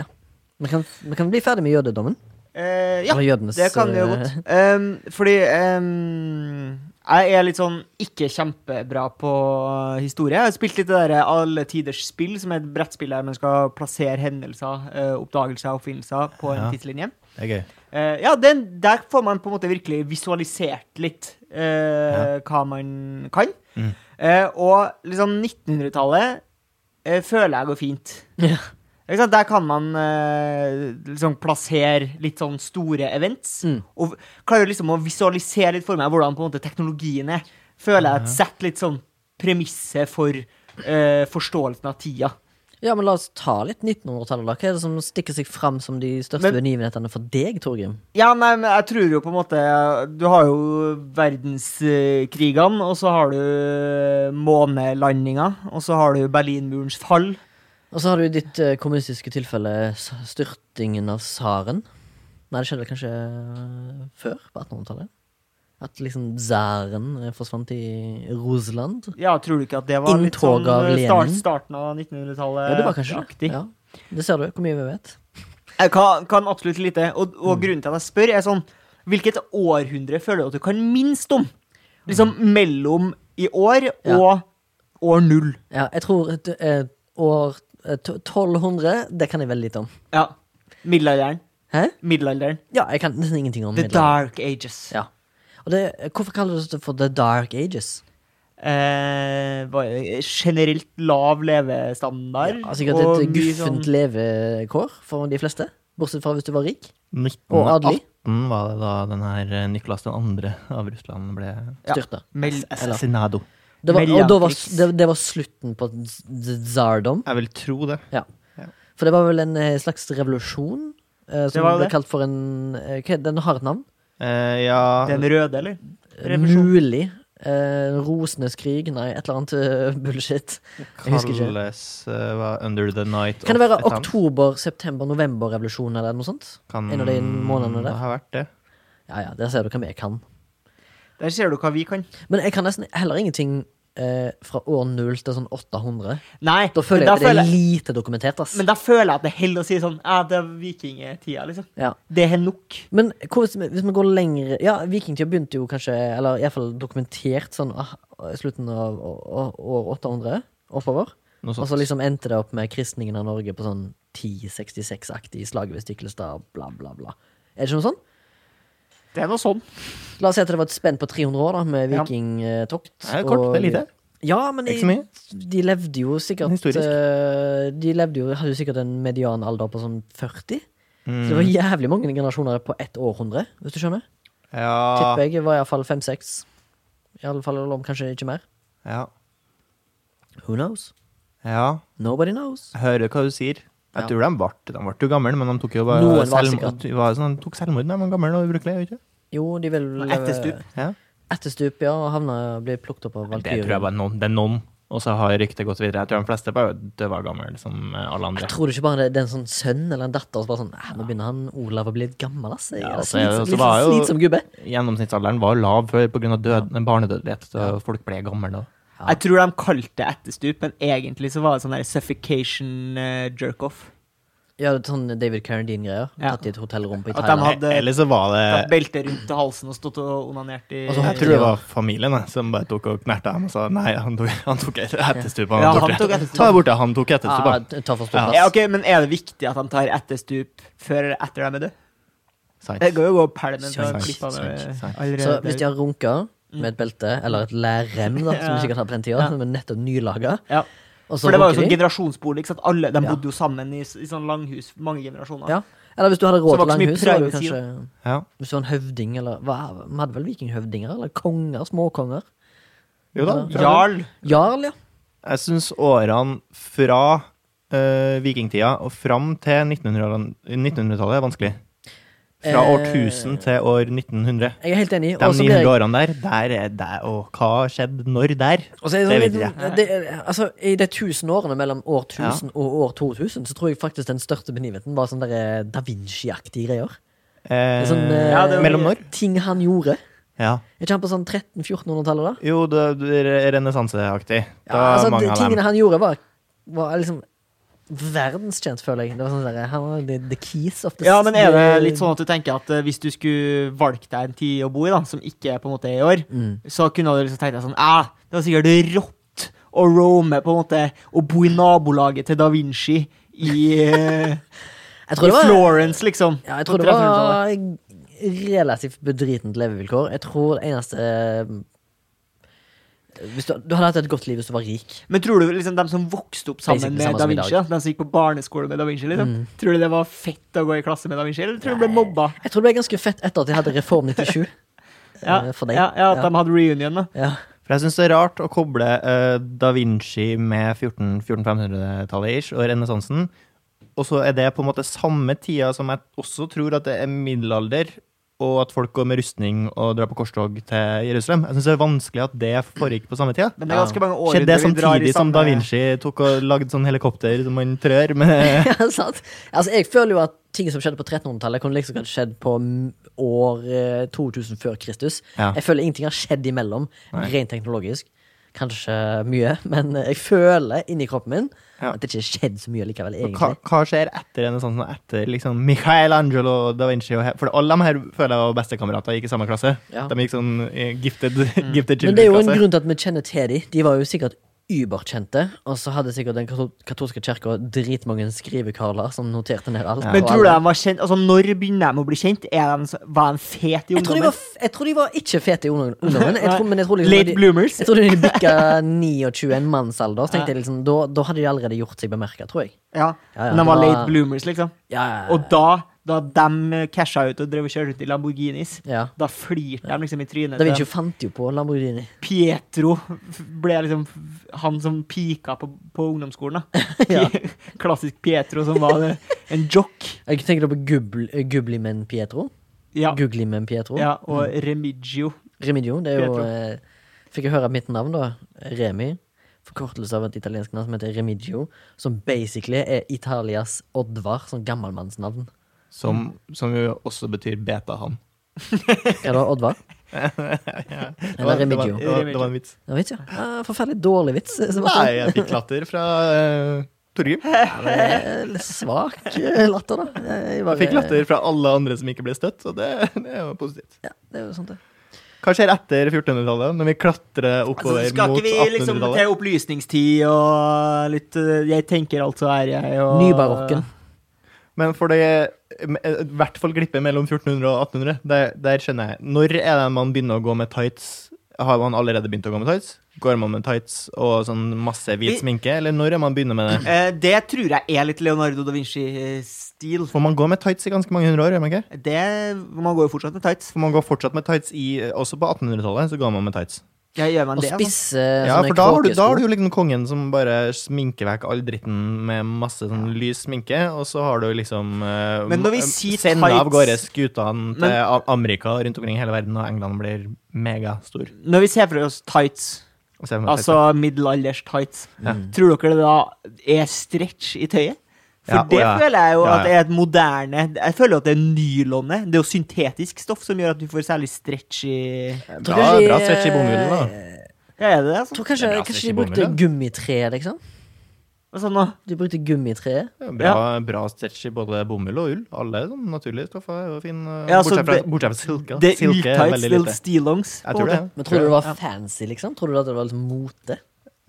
S1: ja. Vi kan, vi kan bli ferdig med jødedommen.
S2: Uh, ja,
S1: jødenes
S2: det kan vi jo godt. Um, fordi um, Jeg er litt sånn ikke kjempebra på historie. Jeg har spilt litt det der Alle tiders spill, som er et brettspill der man skal plassere hendelser, eh, oppdagelser og oppfinnelser på en
S3: Ja.
S2: tidslinje.
S3: Det er gøy.
S2: Eh, ja, den, der får man på en måte virkelig visualisert litt eh, hva man kan.
S3: Mm.
S2: Uh, og liksom 1900-tallet uh, føler jeg går fint.
S1: Ja.
S2: Der kan man eh, liksom plassere litt sånn store events.
S1: Mm.
S2: Og klarer liksom å visualisere litt for meg hvordan på en måte teknologien er. Føler jeg at setter litt sånn premisset for eh, forståelsen av tida.
S1: Ja, men la oss ta litt 1900-tallet, da. Hva er det som stikker seg fram som de største
S2: Men-
S1: begivenhetene for deg, Torgrim?
S2: Ja, nei, men jeg tror jo på en måte Du har jo verdenskrigene, og så har du månelandinga, og så har du Berlinmurens fall.
S1: Og så har du i ditt eh, kommunistiske tilfelle s- styrtingen av tsaren. Nei, det skjedde vel kanskje eh, før, på 1800-tallet? At liksom tsaren eh, forsvant i Russland?
S2: Ja, tror du ikke at det var litt sånn
S1: av
S2: eh, start,
S1: Lenin.
S2: starten av 1900-tallet?
S1: Ja, det var kanskje det.
S2: aktig?
S1: Ja. Det ser du, hvor mye vi vet.
S2: Jeg kan, kan absolutt lite. Og, og
S1: Mm.
S2: grunnen til at jeg spør, er sånn Hvilket århundre føler du at du kan minst om? Liksom mellom i år
S1: Mm.
S2: Og år null.
S1: Ja, jeg tror et, et år 1200, det kan jeg veldig lite om.
S2: Ja. Middelalderen.
S1: Hæ?
S2: Middelalderen.
S1: Ja, jeg kan nesten ingenting om
S2: The
S1: middelalderen.
S2: Dark Ages.
S1: Ja. Og det, hvorfor kaller du det for The Dark Ages?
S2: Eh, var generelt lav levestandard.
S1: Ja, sikkert
S2: og
S1: et guffent
S2: sånn-
S1: levekår for de fleste. Bortsett fra hvis du var rik. Og adelig.
S3: 1918 var det da den her eh, Nicolas 2. av Russland ble
S2: Ja.
S1: Styrta.
S2: Mel
S3: assassinado.
S1: Det var, og da var, det, det var slutten på z- z- tsardom.
S3: Jeg vil tro det.
S1: For det var vel en eh, slags revolusjon eh,
S2: Det
S1: som
S2: var
S1: ble
S2: det.
S1: kalt for en eh, hva, Den har et navn?
S3: Eh, ja
S2: Den røde, eller? Revolusjon.
S1: Mulig. Eh, Rosenes krig? Nei, et eller annet eh, bullshit. Jeg husker ikke.
S3: Kalles eh, hva, Under the Night
S1: Kan det være oktober, september, november-revolusjon eller noe sånt?
S3: Kan
S1: en av de månedene der?
S3: Det har vært det.
S1: Ja ja, der ser du hva vi kan.
S2: Der ser du hva vi kan.
S1: Men jeg kan nesten heller ingenting eh, fra år null til sånn 800.
S2: Nei,
S1: Da føler
S2: jeg
S1: jeg at det
S2: føler
S1: er lite dokumentert, ass.
S2: Men da føler jeg at det heller å si sånn Ja, det er vikingtida, liksom.
S1: Ja.
S2: Det er nok.
S1: Men vi, hvis vi går lenger Ja, vikingtida begynte jo kanskje Eller iallfall dokumentert sånn ah, i slutten av å- å- år 800 oppover. Og så liksom endte det opp med kristningen av Norge på sånn 1066-aktig slaget ved Stiklestad, bla, bla, bla. Er det ikke noe sånn?
S2: Det er noe sånn.
S1: La oss si at det var et spenn på 300 år da med
S2: Ja.
S1: vikingtokt.
S3: Det er kort,
S1: og-
S3: det er lite.
S1: Ja, men de, de levde jo sikkert
S3: Historisk.
S1: eh, De levde jo, hadde jo sikkert en medianalder på sånn 40.
S3: Mm.
S1: Så det var jævlig mange generasjoner på ett århundre, hvis du skjønner.
S3: Ja,
S1: Tipper jeg var iallfall fem-seks. Iallfall om kanskje ikke mer.
S3: ja,
S1: Who knows?
S3: ja.
S1: Nobody knows.
S3: Hører hva du sier. Jeg
S1: Ja.
S3: tror de ble, de ble jo gamle, men de tok jo bare
S1: Noen var
S3: selvmord. De var sånn, de tok selvmord da de var gamle og ubrukelige, ikke
S1: Jo, de vil
S2: Etterstup.
S3: Ja.
S1: Etterstup, ja. Og havna blir plukket opp av
S3: Det tror jeg bare noen. Det er noen. Og så har ryktet gått videre. Jeg tror de fleste bare døde gamle, som alle andre.
S1: Jeg tror du ikke bare det, det er en sånn sønn eller en datter som bare sånn "Eh, Nå begynner han Olav å bli litt gammel, ass. Jeg
S3: Ja, altså, så
S1: litt
S3: var jo-
S1: slitsom gubbe.
S3: Gjennomsnittsalderen var lav før pga. Ja. barnedødelighet. Så folk ble gamle da.
S1: Ja.
S2: Jeg tror de kalte det etterstup, men egentlig så var det sånn der suffocation uh, jerk-off.
S1: Ja, det er sånn David Carradine-greier.
S2: Ja.
S1: Tatt i et hotellrom på
S2: At de hadde-
S3: Eller så var
S2: Tatt
S3: det
S2: belte rundt halsen og stått og onanert i
S1: Og så
S3: Jeg tror det var familien som bare tok og knerta ham og sa nei, han tok, han tok etterstup. Han,
S2: Ja, han tok etterstup.
S3: Ta borte, han tok etterstup.
S1: Ja, ta for stor
S3: Ja.
S2: Ja, ok, Men er det viktig at han tar etterstup før eller etter de er døde? Det går jo å gå pælmen fra
S3: Sant,
S2: klippene
S3: sant, sant.
S2: allerede.
S1: Så hvis de har runka med et belte, eller et lærrem, da, som vi sikkert hadde på den tida,
S2: Ja.
S1: som er nettopp nylaga,
S2: Ja. For det var jo sånn generasjonsbolig. ikke sant? Alle, De
S1: Ja.
S2: bodde jo sammen i, i sånn langhus mange generasjoner.
S1: Ja. Eller hvis du hadde råd til langhus, så var
S2: det
S1: kanskje
S3: Ja.
S1: Hvis du var en høvding, eller hva, Vi hadde vel vikinghøvdinger? Eller konger? Småkonger?
S3: Jo da.
S2: Jarl.
S1: Jarl, ja.
S3: Jeg syns årene fra uh, vikingtida og fram til 1900-tallet 1900 er vanskelig. Fra
S1: årtusen
S3: år 1000 til år 1900.
S1: Jeg er helt enig.
S3: De
S1: Og så blir
S3: 900
S1: jeg
S3: årene der, der er det Og hva skjedde når der?
S1: og så er det,
S3: Det
S1: sånn
S3: vet
S1: jeg det, altså, I de tusen årene mellom år 1000 og år 2000 Så tror jeg faktisk den største begivenheten var sånn der eh, Da Vinci-aktige greier.
S3: Eh,
S1: Sånn, eh,
S2: Ja, var-
S3: mellom når?
S1: Ting han gjorde.
S3: Ja.
S1: Er ikke han på sånn 1300-1400-tallet, da?
S3: Jo, det det er renessanseaktig.
S1: Ja, altså, tingene han gjorde, var, var liksom verdenskjent, føler jeg. Det var sånn der, han var the, the keys of the
S2: Ja, men er det litt sånn at du tenker at eh, hvis du skulle valgt deg en tid å bo i, da, som ikke på en måte er i år,
S1: Mm.
S2: så kunne du liksom tenkt deg sånn Æh, Det var sikkert rått å roame på en måte å bo i nabolaget til Da Vinci i,
S1: Jeg
S2: i
S1: var,
S2: Florence, liksom.
S1: ja, jeg tror det var relativt bedritent levevilkår. Jeg tror det eneste eh, hvis du, du hadde hatt et godt liv hvis du var rik.
S2: Men tror du liksom de som vokste opp sammen
S1: Basically
S2: med Da Vinci, da, de som gikk på barneskole med Da Vinci, liksom,
S1: Mm.
S2: tror du det var fett å gå i klasse med Da Vinci, eller tror du de ble mobba?
S1: Jeg tror det ble ganske fett etter at de hadde Reform 97.
S2: Ja,
S1: eh, for deg.
S2: ja, ja, at
S1: Ja.
S2: de hadde reunion, da.
S1: Ja.
S3: For jeg syns det er rart å koble uh, da Vinci med 14 1400-tallet ish og renessansen. Og så er det på en måte samme tida som jeg også tror at det er middelalder, og at folk går med rustning og drar på korstog til Jerusalem. Jeg syns det er vanskelig at det foregikk på samme tid.
S2: Men det er ganske mange år
S3: Skjedde det samtidig som da Vinci tok og lagde sånn helikopter som man trør med
S1: Ja, sant. Altså, jeg føler jo at ting som skjedde på 1300-tallet, kunne liksom skjedd på år eh, 2000 før Kristus.
S3: Ja.
S1: Jeg føler ingenting har skjedd imellom,
S3: Nei.
S1: rent teknologisk. Kanskje mye, men jeg føler inni kroppen min
S3: Ja.
S1: at det ikke har skjedd så mye likevel,
S3: Hva, hva skjer etter renessansen? Etter liksom Michelangelo da Vinci og For alle de her føler jeg var bestekamerater, gikk i samme klasse.
S1: Ja.
S3: De gikk sånn eh, gifted, gifted
S1: Men det er jo en grunn til at vi kjenner til dem. De var jo sikkert überkjente, og så hadde sikkert den katolske kirka dritmange skrivekarler som noterte ned alt.
S2: Men tror du
S1: han
S2: de var kjent Altså, når begynner de å bli kjent? Er de, var de fete i
S1: jeg tror, de var, jeg tror de var ikke fete i ungdom- ungdommen. Jeg tror, men jeg tror liksom
S2: Late
S1: de,
S2: bloomers?
S1: Jeg tror de bikka 29, en mannsalder, så tenkte jeg liksom, da, da hadde de allerede gjort seg bemerka, tror jeg.
S2: Ja.
S1: Ja, ja,
S2: Men de var
S1: var-
S2: late bloomers, liksom.
S1: Ja, ja, ja.
S2: Og da, da de casha ut og drev og kjørte ut i Lamborghinis,
S1: ja.
S2: da flirte de liksom i trynet
S1: Da Vinci fant jo på Lamborghini.
S2: Pietro ble liksom han som pika på, på ungdomsskolen.
S1: Ja.
S2: Klassisk Pietro som var en jock.
S1: Jeg tenker på eh, Gublimen Pietro.
S2: Ja,
S1: Guglimen Pietro.
S2: ja og Remigio.
S1: Remigio. Det er jo
S2: Pietro.
S1: eh, Fikk jeg høre mitt navn, da. Remi. Forkortelse av et italiensk navn som heter Remigio. Som basically er Italias Oddvar, sånn gammelmannsnavn.
S3: Som, som jo også betyr beta-han.
S1: Er det Oddvar?
S3: Det var, det, var, det, var, det var en vits.
S1: Ja, vits, ja. Ah, forferdelig dårlig vits. eh, Sebastian.
S3: Nei, jeg fikk latter fra uh, Torgrim.
S1: Ja, det svak eh, latter, da. Jeg, bare-
S3: Jeg fikk latter fra alle andre som ikke ble støtt, og det, det er jo positivt.
S1: Ja, det er jo sånt, det.
S3: Hva skjer etter 1400-tallet, når vi klatrer oppover
S2: Altså, skal ikke vi liksom
S3: 1800-tallet?
S2: til opplysningstid og litt Jeg tenker altså er jeg og
S1: Nybarokken.
S3: Men for det i hvert fall glippet mellom 1400 og 1800, der, der skjønner jeg. Når er det man begynner å gå med tights? Har man allerede begynt å gå med tights? Går man med tights og sånn masse hvit sminke, eller når er man begynner med det?
S2: Eh, det tror jeg er litt Leonardo da Vinci-stil.
S3: For man går med tights i ganske mange hundre år, gjør man ikke?
S2: Det Man går jo fortsatt med tights.
S3: For man går fortsatt med tights i Også på 1800-tallet så går man med tights.
S2: Ja, gjør man
S1: Og
S2: det? altså?
S1: spisse
S3: Ja,
S1: sånne
S3: for da har, du, da har du jo liksom kongen som bare sminker vekk all dritten med masse sånn lys sminke, og så har du liksom uh,
S2: Men når vi sier
S3: sender av gårde skutene til
S2: Men-
S3: Amerika og rundt omkring i hele verden, og England blir megastor.
S2: Når vi ser for oss tights, altså middelalders tights,
S3: Ja.
S2: tror dere det da er stretch i tøyet? For
S3: Ja,
S2: det
S3: ja.
S2: føler jeg jo at det er et moderne Jeg føler at det er nylonet. Det er jo syntetisk stoff som gjør at du får særlig stretch i
S1: Jeg tror
S3: Bra, bra stretch i bomullen, da.
S1: eh,
S2: Ja, er det det? Altså?
S1: tror kanskje,
S3: Det er
S1: kanskje de brukte gummitre, liksom.
S2: Hva sånn nå?
S1: De brukte gummitre.
S3: Ja, Bra, bra stretch i både bomull og ull. Alle sånn naturlige stoffer er jo fin. eh,
S2: Ja, så
S3: bortsett, fra,
S2: det-
S3: bortsett fra silke.
S2: Det er
S3: er lite.
S2: stillongs.
S3: Jeg tror det.
S1: Men tror du det var fancy, liksom? Tror du at det var litt mote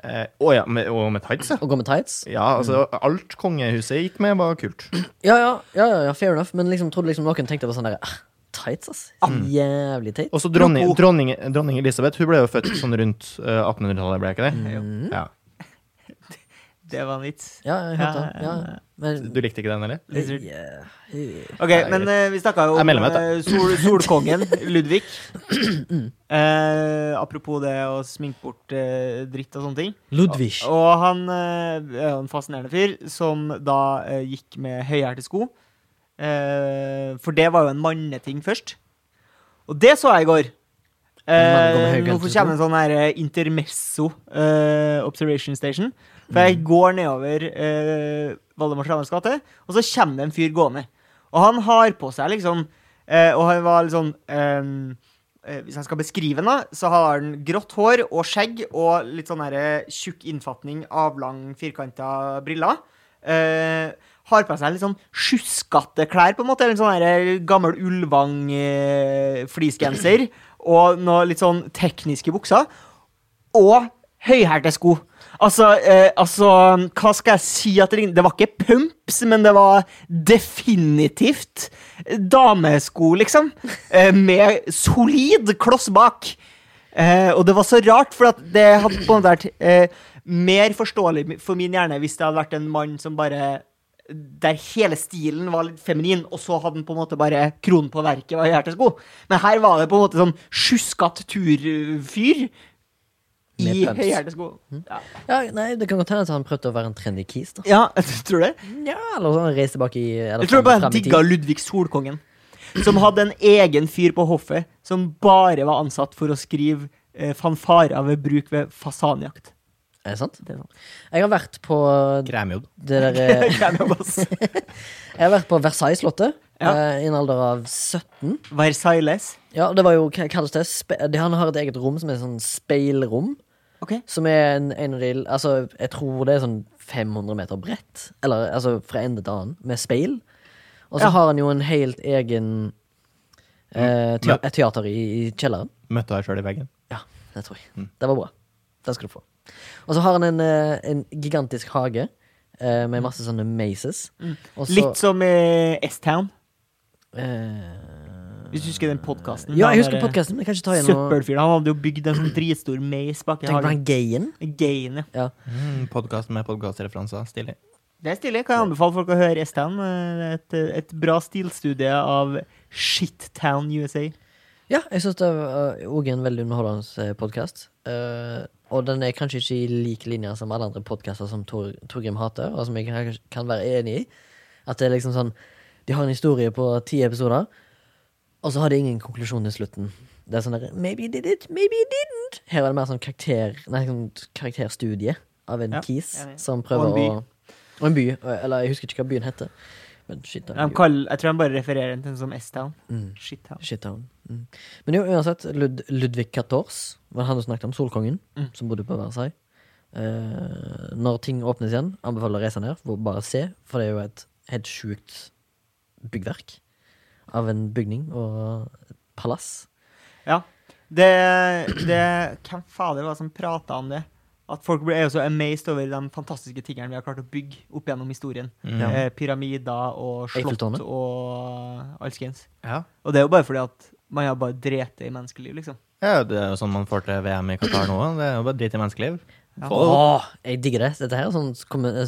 S3: Eh, Å ja, med, og med tights, ja.
S1: Og gå med tights?
S3: Ja, altså alt kongehuset gikk med, var kult.
S1: Ja, ja, ja, ja, fair enough. Men liksom, trodde liksom noen tenkte på sånn der ah, Tights, ass. Jævlig teit.
S3: Og så dronning, dronning, dronning Elisabeth hun ble jo født sånn rundt uh, 1800-tallet, ble jeg ikke det?
S1: Mm.
S3: Ja.
S2: Det var en vits.
S1: Ja, jeg hørte det.
S2: Ja,
S1: men
S3: Du likte ikke den, eller?
S1: Yeah.
S2: Ok,
S3: Nei,
S2: men eh, vi snakka jo
S3: Jeg
S2: om
S3: melder meg ut, da.
S2: eh, sol, solkongen, Ludvig. Eh, apropos det å sminke bort eh, dritt og sånne ting.
S1: Ludvig.
S2: Og han eh, er jo en fascinerende fyr som da eh, gikk med høyhælte sko. Eh, for det var jo en manneting først. Og det så jeg i går.
S1: En mann går med
S2: Eh,
S1: høyhælte
S2: nå
S1: sko?
S2: kommer en sånn her eh, intermesso eh, observation station. For jeg går nedover eh, Valdemar Strandes gate, og så kommer det en fyr gående. Og han har på seg liksom eh, Og han var litt sånn eh, eh, Hvis jeg skal beskrive han, da, så har han grått hår og skjegg og litt sånn her, eh, tjukk innfatning, avlang, firkanta briller. eh, har på seg litt sånn sjuskete klær, på en måte. En sånn her gammel Ulvang-fleecegenser. og noe litt sånn tekniske bukser. Og høyhælte sko. Altså, eh, altså, hva skal jeg si at det ligner? Det var ikke pumps, men det var definitivt damesko, liksom. Eh, med solid kloss bak. Eh, og det var så rart, for det hadde på en måte vært eh, mer forståelig for min hjerne hvis det hadde vært en mann som bare der hele stilen var litt feminin, og så hadde den på en måte bare kronen på verket var hjertesko. Men her var det på en måte sånn sjuskete turfyr i
S1: pumps.
S2: høyhælte Ja.
S1: Ja, nei, Det kan godt hende at han prøvde å være en trendy kis. da
S2: ja, tror du det.
S1: Ja, Eller sånn reise tilbake i eller
S2: Jeg tror bare han digga Ludvig Solkongen. Som hadde en egen fyr på hoffet som bare var ansatt for å skrive eh, fanfarer ved bruk ved fasanjakt.
S1: Er det sant?
S2: Det er sant.
S1: Jeg har vært på
S3: Kremjobb.
S1: det der Kremjobb,
S2: Kan jeg.
S1: Har vært på Versailles-slottet
S2: Ja.
S1: eh, i en alder av 17.
S2: Versailles.
S1: Ja, det var jo, hva kalles det? Det- Han har et eget rom som er sånn speilrom.
S2: Ok.
S1: Som er en, en av de Altså, jeg tror det er sånn 500 meter bredt. Eller altså fra ende til annen, med speil. Og så
S2: Ja.
S1: har han jo en helt egen eh, te et teater i, i kjelleren.
S3: Møtte deg sjøl i veggen.
S1: Ja, det tror jeg. Det var bra. Det skal du få. Og så har han en, eh, en gigantisk hage eh, med masse sånne mazes. Mm. Også,
S2: Litt som i S-Town.
S1: eh,
S2: Hvis du husker den podkasten.
S1: Ja, jeg husker podkasten, men jeg kan ikke ta igjen
S2: Søppelfyren. Han hadde jo bygd en sånn dritstor meis bak
S1: Tenk på han gayen.
S2: Gayen, ja.
S1: Ja.
S3: Mm, Podkast med podkastreferanser. Stilig.
S2: Det er stilig. Kan jeg anbefale folk å høre S-Town. eh, Et, et bra stilstudie av Shittown USA.
S1: Ja, jeg syns det er òg en veldig underholdende podkast. og den er kanskje ikke i lik linje som alle andre podkaster som Tor, Torgrim hater, og som jeg kan, kan være enig i. At det er liksom sånn De har en historie på ti episoder, og så har det ingen konklusjon i slutten. Det er sånn der Maybe you did it, maybe you didn't. Her er det mer sånn karakter Nei, sånn karakterstudie av en
S2: Ja,
S1: kis som prøver å Og en by. Eller jeg husker ikke hva byen heter. Men shit, er en
S2: kaller, jeg tror han bare refererer den til den som S-Town.
S1: Mm.
S2: Shittown.
S1: Shittown. Mm. Men jo, uansett, Lud Ludvig XIV, var han du snakket om, solkongen,
S2: Mm.
S1: som bodde på Versailles. Uh, når ting åpnes igjen, anbefaler å reise ned, bare se, for det er jo et helt sjukt byggverk av en bygning og et palass.
S2: Ja. Det, det Hvem fader var det som prata om det? At folk er jo så amazed over de fantastiske tingene vi har klart å bygge opp gjennom historien.
S3: Mm.
S2: Eh, pyramider og slott og alskens.
S3: Ja.
S2: Og det er jo bare fordi at man har bare dreti i menneskeliv, liksom.
S3: ja, det er jo sånn man får til VM i Qatar nå. Det er jo bare drit i menneskeliv.
S2: Ja.
S1: Åh, jeg digger det. Dette her er sånn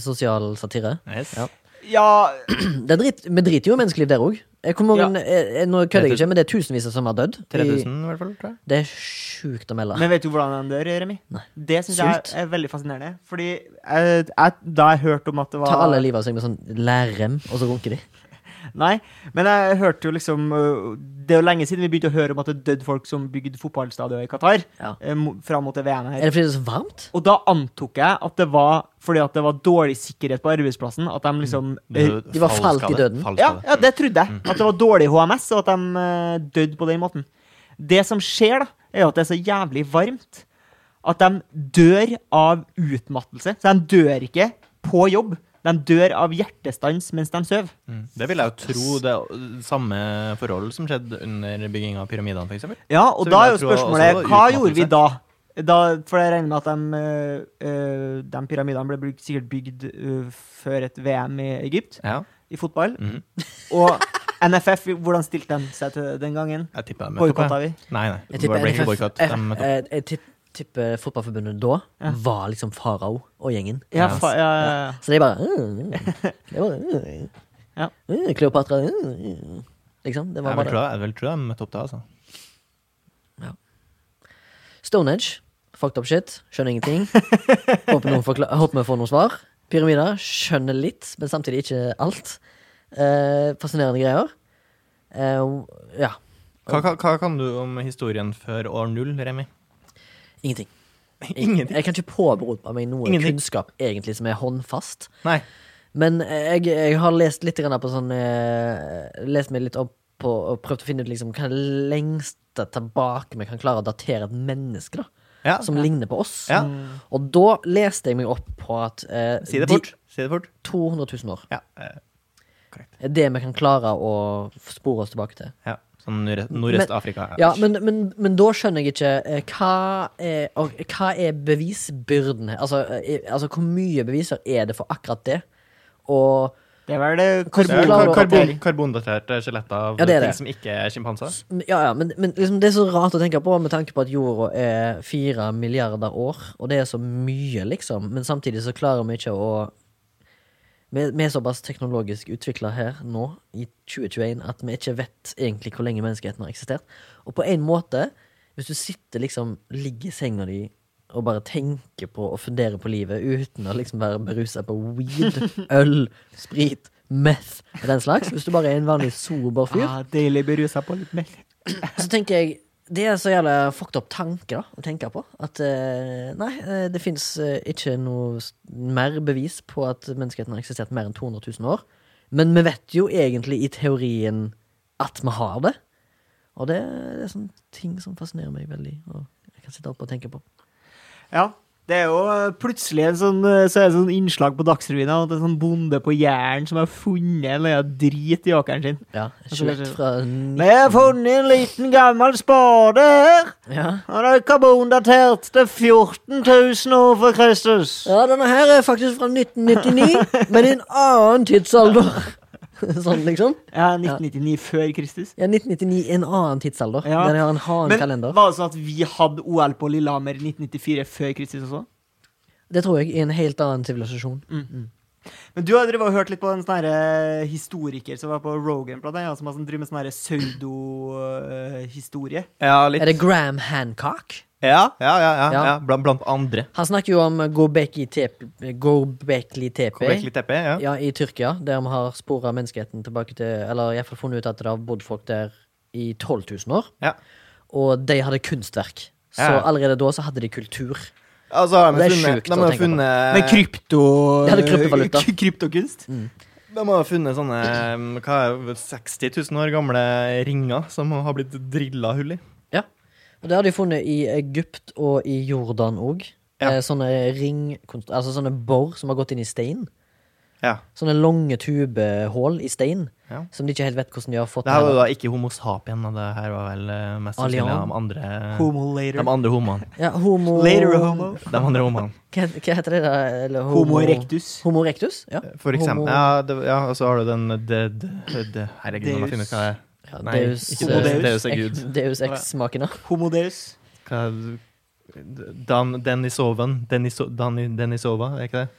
S1: sosial satire.
S3: Yes.
S1: Ja.
S2: Ja,
S1: Det er drit, vi driter jo i menneskeliv der òg. Nå kødder jeg ikke, men det er tusenvis som har dødd.
S3: 3000 i hvert fall, tror jeg.
S1: Det er sjukt å melde.
S2: Men vet du hvordan han dør, Remi?
S1: Nei.
S2: Det syns jeg er veldig fascinerende. Fordi jeg, jeg, da jeg hørte om at det var
S1: Ta alle livet av seg med sånn lærrem, og så runker de.
S2: Nei, men jeg hørte jo liksom øh, Det er jo lenge siden vi begynte å høre om at det døde folk som bygde fotballstadioner i Qatar.
S1: Ja.
S2: eh, Fram mot det VM
S1: Er
S2: her.
S1: det fordi det er så varmt?
S2: Og da antok jeg at det var fordi at det var dårlig sikkerhet på arbeidsplassen. At de liksom eh,
S1: De var falt i døden.
S2: ja, ja, det trodde jeg. At det var dårlig HMS, og at de eh, døde på den måten. Det som skjer, da, er jo at det er så jævlig varmt at de dør av utmattelse. Så de dør ikke på jobb. De dør av hjertestans mens de sover.
S3: Mm. Det vil jeg jo tro det samme forhold som skjedde under bygging av pyramidene, eksempel.
S2: Ja, og da er jo spørsmålet hva gjorde vi da? da for jeg regner med at de, øh, øh, de pyramidene ble bygd, sikkert bygd øh, før et VM i Egypt,
S3: Ja.
S2: i fotball.
S3: Mm.
S2: Og NFF, hvordan stilte de seg til den gangen?
S3: Jeg tipper de møtte opp.
S2: Boikotta vi?
S3: Nei, nei.
S1: Jeg
S3: tipper,
S1: NFF jeg,
S3: De møtte opp.
S1: jeg, jeg tipp- tipper fotballforbundet da
S2: Ja.
S1: var liksom farao og gjengen.
S2: Ja,
S3: Ja.
S2: fa ja, ja, ja.
S1: Så de bare mm, Det var mm,
S2: Ja.
S1: mm, Kleopatra mm, Liksom. Det var bare det.
S3: jeg vil tro de møtte opp da, altså.
S1: Stonehenge. Fucked up shit. Skjønner ingenting. Håper, noen håper vi får noen svar. Pyramider. Skjønner litt, men samtidig ikke alt. Eh, fascinerende greier. Eh, ja.
S3: Hva, hva, hva kan du om historien før år null, Remi?
S1: Ingenting. Jeg,
S3: Ingenting.
S1: jeg kan ikke påberope meg noe
S3: Ingenting.
S1: kunnskap egentlig som er håndfast.
S3: Nei.
S1: Men jeg, jeg har lest litt på sånn eh, Lest meg litt opp på og prøvd å finne ut liksom hva det lengste tilbake vi kan klare å datere et menneske, da.
S3: Ja.
S1: Som ligner på oss.
S3: Ja.
S1: Og da leste jeg meg opp på at eh,
S3: Si det
S1: de-
S3: Si det fort.
S1: 200 000 år.
S3: Ja. eh,
S1: er det vi kan klare å spore oss tilbake til.
S3: ja. Sånn nordøst- Nordøst-Afrika.
S1: Ja, men, men, men da skjønner jeg ikke eh, hva er, og, hva er bevisbyrden her? Altså, eh, altså, hvor mye beviser er det for akkurat det? Og
S2: Det er vel det
S3: Det
S1: å-
S3: karbon, karbondaterte skjeletter av
S1: Ja, det er
S3: ting
S1: det.
S3: som ikke er sjimpanser.
S1: Ja, ja, men, men liksom, det er så rart å tenke på med tanke på at jorda er fire milliarder år, og det er så mye, liksom. Men samtidig så klarer vi ikke å Vi, vi er såpass teknologisk utvikla her nå, i 2021, at vi ikke vet egentlig hvor lenge menneskeheten har eksistert. Og på en måte, hvis du sitter liksom, ligger i senga di og bare tenker på og funderer på livet uten å liksom være berusa på weed, øl, sprit, meth og den slags, hvis du bare er en vanlig sober fyr,
S2: ah, Deilig berusa på litt meth.
S1: så tenker jeg det er så jævla fucked up tanke da, å tenke på. At eh, nei, eh, det fins eh, ikke noe mer bevis på at menneskeheten har eksistert mer enn 200 000 år. Men vi vet jo egentlig i teorien at vi har det. Og det, det er sånne ting som fascinerer meg veldig. Og jeg kan sitte oppe og tenke på.
S2: Ja. Det er jo eh, plutselig en sånn, eh, så er det sånn innslag på Dagsrevyen av at en sånn bonde på Jæren som har funnet en eller annen drit i åkeren sin.
S1: Ja,
S2: slett
S1: fra
S2: Vi har funnet en liten gammel spade her.
S1: ja.
S2: Og det er karbondatert til 14 000 år før Kristus.
S1: ja, denne her er faktisk fra 1999, men i en annen tidsalder. sånn, liksom.
S2: Ja, 1999 før Kristus.
S1: Ja, 1999 er en annen tidsalder.
S2: Ja.
S1: Der de har en annen
S2: Men
S1: kalender.
S2: var det sånn at vi hadde OL på Lillehammer i 1994 før Kristus også?
S1: Det tror jeg i en helt annen sivilisasjon.
S2: Men du har drevet og hørt litt på en sånn eh, historiker som var på Rogan, blant annet, som har sånn, driver med sånn pseudohistorie. pseudo-historie.
S3: Ja, litt.
S1: Er det Graham Hancock?
S3: Ja, ja, ja. ja,
S1: Ja.
S3: ja. Blant, blant andre.
S1: Han snakker jo om Gobekli Tepe, Gobekli Tepe
S3: ja.
S1: ja, i Tyrkia, der vi har spora menneskeheten tilbake til Eller iallfall funnet ut at det har bodd folk der i 12 000 år.
S3: Ja.
S1: Og de hadde kunstverk. Så
S3: Ja.
S1: allerede da så hadde de kultur.
S3: Altså, har de
S1: Det er
S3: funnet,
S1: sjukt
S3: de
S1: å
S3: har
S1: tenke på.
S3: funnet
S2: Med krypto...
S1: Ja, hadde kryptovaluta.
S2: k- Kryptokunst.
S3: De har funnet sånne um, hva er, det, 60 000 år gamle ringer som har blitt drilla hull i.
S1: Ja. Og det har de funnet i Egypt og i Jordan òg.
S3: Ja.
S1: Eh, sånne ring... Altså sånne bor som har gått inn i stein.
S3: Ja.
S1: Sånne lange tubehull i stein.
S3: Ja.
S1: Som de ikke helt vet hvordan de har fått
S3: Det her var jo da ikke Homo sapien, og det her var vel eh, mest sannsynlig de andre
S2: Homo later.
S3: De andre homoene.
S1: Ja, homo...
S2: Later homo.
S3: De andre homoene.
S1: Hva, hva heter det da? Eller
S2: Homo erectus.
S1: Homo erectus? Ja.
S3: For eksempel.
S1: Homo-
S3: Ja, det, ja, og så har du den det, de, det, Herregud, nå må jeg finne ut hva det er.
S1: Ja,
S3: Nei,
S1: Deus,
S3: ikke
S2: Homo
S1: eh,
S2: Deus.
S3: Deus er Gud.
S1: Deus ex-makene.
S2: Homo deus.
S3: Hva Dan, Denisovan Deniso, Dani, Denisova, er ikke det?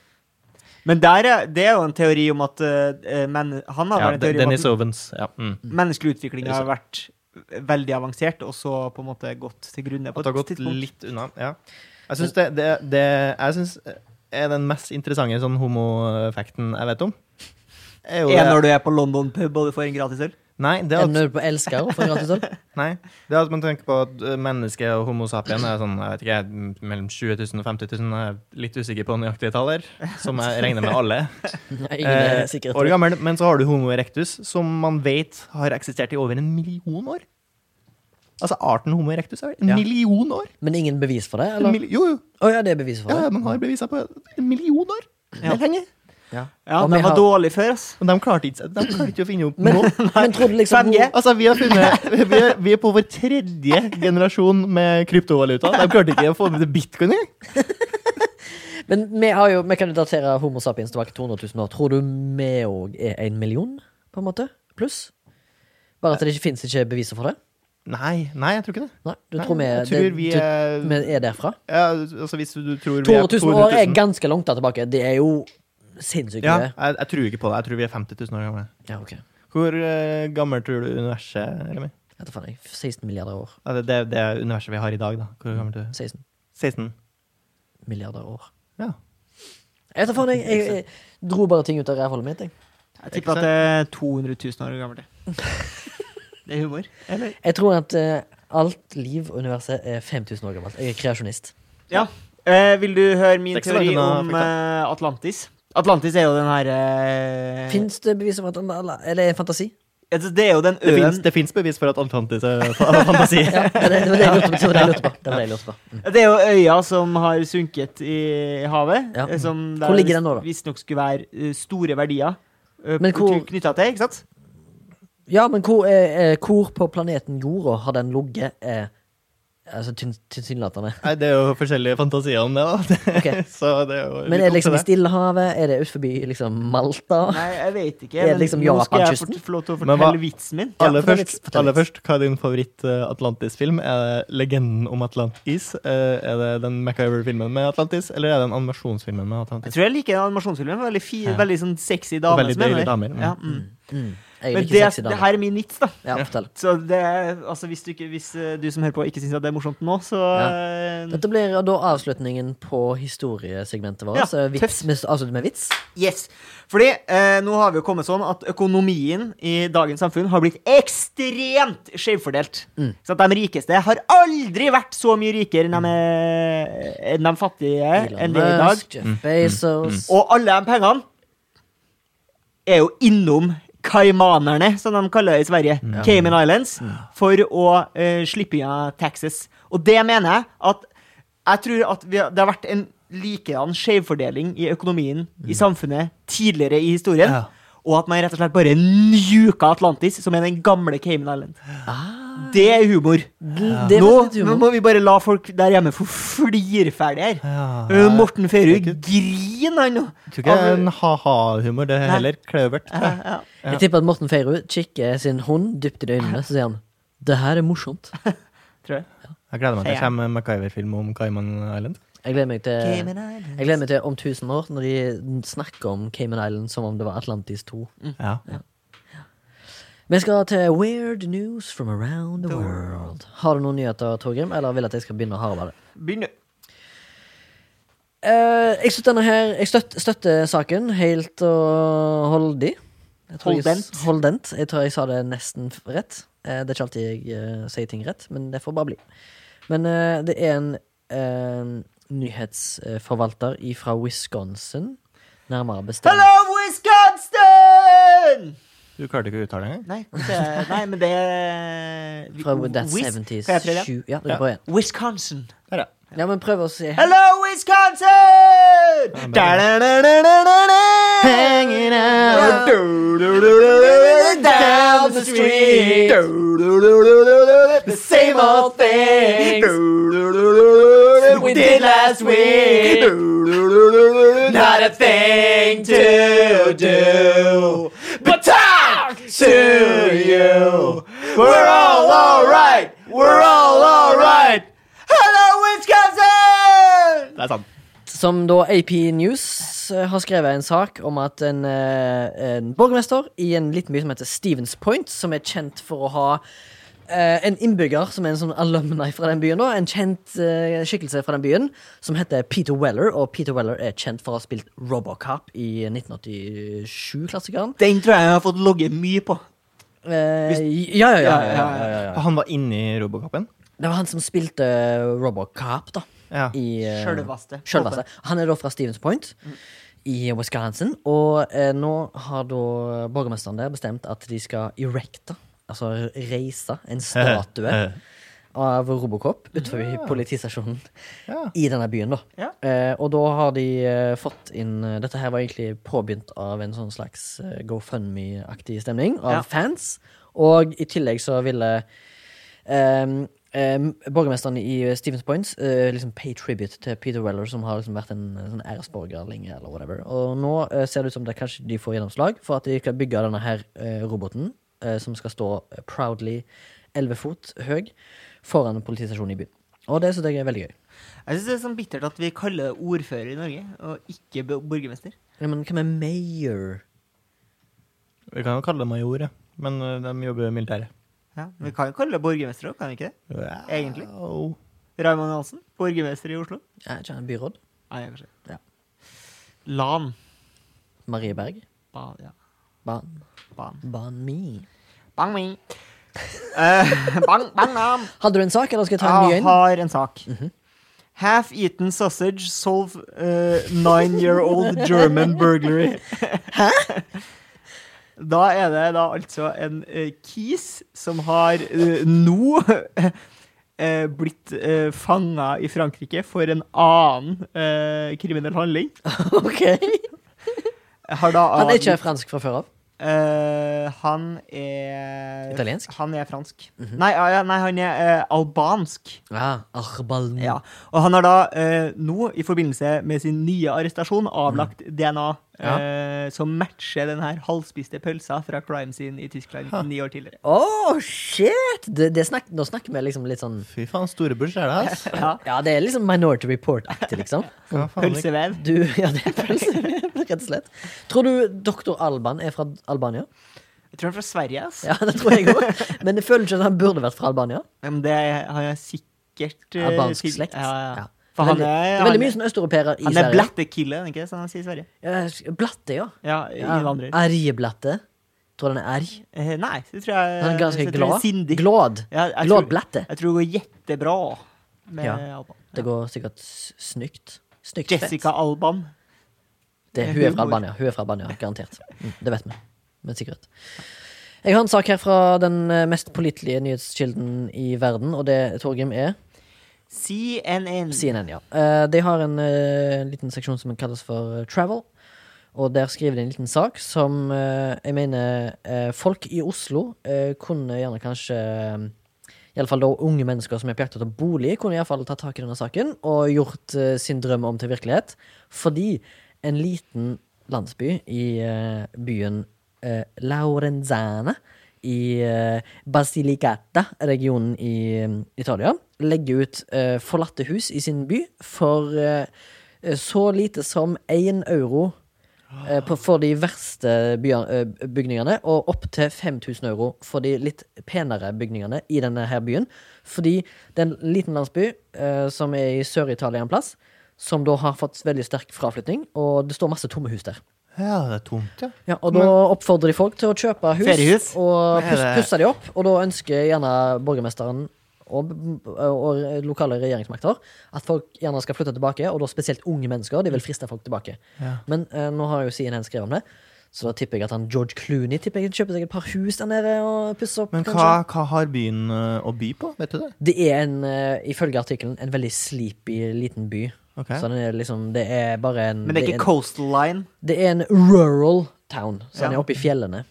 S2: Men der er, det er jo en teori om at eh, men, Han har
S3: Ja,
S2: en teori om at
S3: Denisovans. Ja. Mm.
S2: menneskelig utvikling har vært veldig avansert, og så på en måte gått til grunne på
S3: At det har gått
S2: tidspunkt.
S3: litt unna. Ja. Jeg syns det, det, det jeg synes er den mest interessante sånn homo-effekten jeg vet om. Er
S2: Er når du er på London pub og du får en gratis øl?
S3: Nei, det er
S1: Ender
S3: at,
S1: på elsker og får gratis øl.
S3: nei, det at man tenker på at eh, mennesket og homo sapien er sånn, jeg vet ikke, mellom 20 000 og 50 000. Jeg er litt usikker på nøyaktige taller, som jeg regner med alle.
S1: Nei, Ingen er
S3: Eh, år gammel, men så har du homo erectus, som man vet har eksistert i over en million år. Altså arten homo erectus er en
S2: Ja.
S3: million år.
S1: Men ingen bevis for det? Eller?
S3: jo, jo.
S1: Oh, ja, det er bevis for
S3: Ja,
S1: det.
S3: man har beviser på en million år.
S2: Ja.
S3: Det er lenge.
S1: Ja.
S2: Ja, de var
S1: har-
S2: dårlige før, ass.
S3: Men de klarte ikke, de klarte ikke å finne opp
S1: Men,
S3: noe.
S1: men tror du liksom
S2: 5G?
S3: Altså, vi har funnet vi er, vi er på vår tredje generasjon med kryptovaluta. De klarte ikke å få med bitcoin engang.
S1: Men vi, har jo, vi kan jo datere Homo sapiens tilbake 200 000 år. Tror du vi òg er en million, på en måte? Pluss? Bare at det ikke fins ikke beviser for det?
S3: Nei, nei, jeg tror ikke det.
S1: Nei, du
S3: Nei,
S1: tror vi,
S3: tror
S1: det,
S3: vi
S1: du,
S3: er
S1: vi er derfra?
S3: ja, altså, Hvis du tror vi
S1: 200 000 år er ganske langt der tilbake. Det er jo sinnssykt
S3: Ja,
S1: mye.
S3: jeg, jeg tror ikke på det. Jeg tror vi er 50 000 år gamle.
S1: Ja, okay.
S3: Hvor uh, gammel tror du universet er?
S1: Jeg vet ikke. jeg. 16 milliarder år.
S3: Ja, det, det, det er universet vi har i dag, da. Hvor gammel er du?
S1: 16
S3: 16?
S1: milliarder år.
S3: Ja.
S1: Jeg vet da faen, jeg, jeg, jeg dro bare ting ut av rævhullet mitt. Jeg.
S2: Jeg tipper at det er 200 000 år gammelt. det. Det er humor. Eller?
S1: jeg tror at uh, alt liv og universet er 5000 år gammelt. Jeg er kreasjonist.
S2: Ja. Uh, vil du høre min
S3: er
S2: teori om eh, Atlantis? Atlantis er jo den her eh,
S1: Fins det bevis for at Eller er fantasi?
S2: Det er jo den øen
S3: Det fins bevis for at Atlantis er fa- fantasi.
S1: Ja, det, det var det jeg lurte på. Det det jeg på. Mm.
S2: Det er jo øya som har sunket i havet.
S1: Ja.
S2: Som der
S1: Hvor ligger den nå, da?
S2: Visstnok skulle være eh, store verdier
S1: Men hvor-
S2: knytta til, ikke sant?
S1: Ja, men hvor, eh, eh, hvor på planeten jorda har den ligget? Eh, altså tilsynelatende.
S3: Nei, det er jo forskjellige fantasier om det, da.
S1: Okay.
S3: Så det er jo
S1: Men er det liksom i. Stillehavet? Er det utenfor liksom Malta?
S2: Nei, jeg vet ikke.
S1: Er det
S2: men
S1: liksom
S2: nå skal jeg få lov til å fortelle vitsen min.
S1: Ja,
S3: Aller,
S1: fortell
S3: først, aller først, hva er din favoritt-Atlantis-film? Er det 'Legenden om Atlantis'? Eh, Er det den MacGyver-filmen med Atlantis, eller er det den animasjonsfilmen med Atlantis?
S2: Jeg tror jeg liker animasjonsfilmen. Veldig, fi,
S3: Ja.
S2: veldig sånn sexy dame.
S3: veldig
S2: som er
S3: deilige damer. Mm.
S2: Ja, mm.
S1: Mm.
S2: Men det, det her er min vits, da.
S1: Ja, fortell.
S2: Så det, altså hvis, du ikke, hvis eh, du som hører på, ikke syns det er morsomt nå, så ja.
S1: Dette blir da avslutningen på historiesegmentet vårt.
S2: Ja,
S1: så vits, med, avslutter med vits.
S2: Yes. Fordi eh, nå har vi jo kommet sånn at økonomien i dagens samfunn har blitt ekstremt skjevfordelt.
S1: Mm.
S2: Så at de rikeste har aldri vært så mye rikere enn de, enn de fattige enn de er i dag.
S1: Jeff Bezos
S2: Og alle de pengene er jo innom Kaimanerne, som de kaller det i Sverige. Cayman Islands. For å uh, slippe unna taxes. Og det mener jeg at Jeg tror at vi har, det har vært en likedan skjevfordeling i økonomien i samfunnet tidligere i historien.
S3: Ja.
S2: Og at man rett og slett bare njuka Atlantis, som er den gamle Cayman Island. Det er humor.
S1: Det
S2: Nå,
S1: humor.
S2: nå må vi bare la folk der hjemme få flire ferdig her.
S3: Ja,
S2: Uh, Morten Ferud
S3: er
S2: griner, han nå.
S3: Tror ikke det er en ha-ha-humor, det er heller kløvert.
S2: Ja,
S3: jeg.
S2: ja.
S1: Jeg tipper at Morten Feirud kikker sin hund dypt i øynene, så sier han det her er morsomt.
S2: Tror jeg.
S3: Jeg gleder meg til det kommer MacGyver-film om Cayman Island.
S1: Jeg gleder meg til Jeg gleder meg til om tusen år, når de snakker om Cayman Island som om det var Atlantis 2.
S3: Ja.
S1: Vi skal til Weird News from around the, world. Har du noen nyheter, Torgrim, eller vil at jeg skal begynne å harde det?
S2: Begynne.
S1: Eh, jeg støtter denne her Jeg støt, støtter saken helt og holdig. Jeg tror jeg
S2: Holdent.
S1: holdent. Jeg tror jeg sa det nesten f- rett. Eh, det er ikke alltid jeg eh, sier ting rett, men det får bare bli. Men eh, det er en eh, nyhetsforvalter fra Wisconsin, nærmere bestemt
S2: Hello, Wisconsin!
S3: Du klarte ikke å uttale det engang?
S2: Nei, det, nei, men det er
S1: Fra That
S2: Whis-
S1: 70s
S2: Kan det?
S1: shoe- Ja, du
S3: Ja.
S1: kan prøve igjen.
S2: Wisconsin.
S3: Der, ja.
S1: Ja, men prøv å se.
S2: Hello, Wisconsin!
S1: Hanging out
S2: down the street.
S1: The same old things
S2: we did last week.
S1: Not a thing to do
S2: but talk to you. We're all alright. We're all alright. Hello, Wisconsin!
S3: Det er sant.
S1: Som da AP News eh, har skrevet en sak om at en, eh, en borgermester i en liten by som heter Stevens Point, som er kjent for å ha en innbygger som er en sånn alumni fra den byen, da, en kjent eh, skikkelse fra den byen, som heter Peter Weller. Og Peter Weller er kjent for å ha spilt Robocop i 1987-klassikeren.
S2: Den tror jeg jeg har fått logge mye på.
S1: Eh, ja, ja, ja, ja, ja, ja, ja.
S3: Han var inni Robocopen?
S1: Det var han som spilte Robocop, da.
S3: Ja.
S1: I, eh,
S2: Sjølvaste.
S1: Han er da fra Stevens Point i Wisconsin. Og eh, nå har da borgermesteren der bestemt at de skal erecte, altså reise, en statue av Robocop utenfor politistasjonen
S3: Ja.
S1: i denne byen, da.
S2: Ja.
S1: Eh, og da har de eh, fått inn eh, Dette her var egentlig påbegynt av en sånn slags eh, GoFundMe-aktig stemning av
S2: Ja.
S1: fans. Og i tillegg så ville ehm, ehm, borgermesteren i Stevens Point eh, liksom pay tribute til Peter Weller, som har liksom vært en eh, sånn æresborger lenge, eller whatever. Og nå eh, ser det ut som det kanskje de får gjennomslag for at de skal bygge denne her eh, roboten, eh, som skal stå eh, proudly 11 fot høy foran politistasjonen i byen. Og det synes jeg er veldig gøy.
S2: Jeg synes det er sånn bittert at vi kaller ordfører i Norge, og ikke borgermester.
S1: Ja, men hva med mayor?
S3: Vi kan jo kalle det major, ja. Men uh, de jobber i militæret.
S2: Ja, Vi kan jo kalle det borgermester òg, kan vi ikke det?
S3: Ja.
S2: Egentlig.
S3: Oh.
S2: Raymond Hansen, borgermester i Oslo.
S1: Ja, ikke han byråd?
S2: Nei, kanskje.
S1: Ja.
S2: Lan.
S1: Marie Berg?
S2: Ban, ja.
S1: Ban.
S2: Ban.
S1: Ban me.
S2: Bang me. Eh, bang, bang, nam.
S1: Hadde du en sak, eller skal jeg ta en ny
S2: Jeg
S1: en?
S2: har en sak. Half-eaten sausage solve uh, nine-year-old German burglary. Hæ? Da er det da altså en eh, kis som har eh, nå eh, blitt uh, fanga i Frankrike for en annen eh, kriminell handling.
S1: OK.
S2: Har da
S1: Han er ikke fransk fra før av.
S2: Eh, han er
S1: Italiensk?
S2: Han er fransk. nei, ah, ja, nei, han er uh, albansk.
S1: Ah,
S2: Ja. Og han har da uh, nå, i forbindelse med sin nye arrestasjon, avlagt DNA
S1: Ja.
S2: eh, som matcher den her halvspiste pølsa fra crime scene i Tyskland ni år tidligere.
S1: Oh, shit! Det, det snak, nå snakker vi liksom litt sånn
S3: Fy faen, store er det.
S2: Ja.
S1: Ja, det er liksom Minority Report-aktig, liksom.
S3: Hva
S2: Pølsevev.
S1: Du, ja, det er pølsevev, rett og slett. Tror du doktor Alban er fra Albania?
S2: Jeg tror han er fra Sverige. ass.
S1: Ja, det tror jeg også. Men jeg føler ikke at han burde vært fra Albania.
S2: Men det har jeg sikkert eh,
S1: Albansk slekt.
S2: Ja, ja.
S1: Ja.
S2: For han
S1: veldig,
S2: er,
S1: det er veldig
S2: han,
S1: mye sånn østeuropeere i
S2: han er
S1: Sverige.
S2: blattekille, er det ikke det de sier i Sverige?
S1: Ja, Blatte, ja.
S2: Ja,
S1: ja. Erjeblatte. Tror du han er erg?
S2: Eh, nei, det tror jeg
S1: Han er ganske glad.
S2: Sindig.
S1: Glad.
S2: Ja, jeg,
S1: Glad
S2: tror,
S1: blatte.
S2: jeg tror det går jettebra med
S1: Ja.
S2: Alban.
S1: Det går sikkert s- snykt. Snykt fett.
S2: Jessica Alban.
S1: Det, hun er fra Albania. Hun er fra Albania, garantert. Mm, det vet vi. Med sikkerhet. Jeg har en sak her fra den eh, mest pålitelige nyhetskilden i verden, og det, Torgrim, er
S2: CNN.
S1: CNN, ja. Eh, de har en eh, liten seksjon som kalles for eh, Travel. Og der skriver de en liten sak som jeg mener folk i Oslo kunne gjerne kanskje Iallfall da unge mennesker som er på jakt etter bolig, kunne iallfall tatt tak i denne saken og gjort sin drøm om til virkelighet. Fordi en liten landsby i byen Laurenzane i eh, Basilicata-regionen i eh, Italia legger ut eh, forlatte hus i sin by for så lite som én euro for de verste bygningene, og opp til 5000 euro for de litt penere bygningene i denne her byen. Fordi det er en liten landsby som er i Sør-Italia en plass, som da har fått veldig sterk fraflytning, og det står masse tomme hus der.
S3: Ja, det er tomt, ja.
S1: Ja, og da oppfordrer de folk til å kjøpe hus,
S2: Feriehus?
S1: og pus,
S3: det-
S1: pusse de opp. Og da ønsker gjerne borgermesteren og, og lokale regjeringsmakter at folk gjerne skal flytte tilbake, og da spesielt unge mennesker. De vil friste folk tilbake.
S3: Ja.
S1: Men eh, nå har jo CNN skrevet om det, så da tipper jeg at han George Clooney tipper jeg kjøper seg et par hus der nede og pusser opp.
S3: Men
S1: kanskje.
S3: hva, hva har byen eh, å by på? Vet du det?
S1: Det er en, eh, ifølge artikkelen, en veldig sleepy liten by.
S3: Ok.
S1: Så den er liksom, det er bare en
S2: Men det er
S1: en,
S2: ikke Coastal Line.
S1: det er en rural town, så den
S2: Ja.
S1: er oppe i fjellene.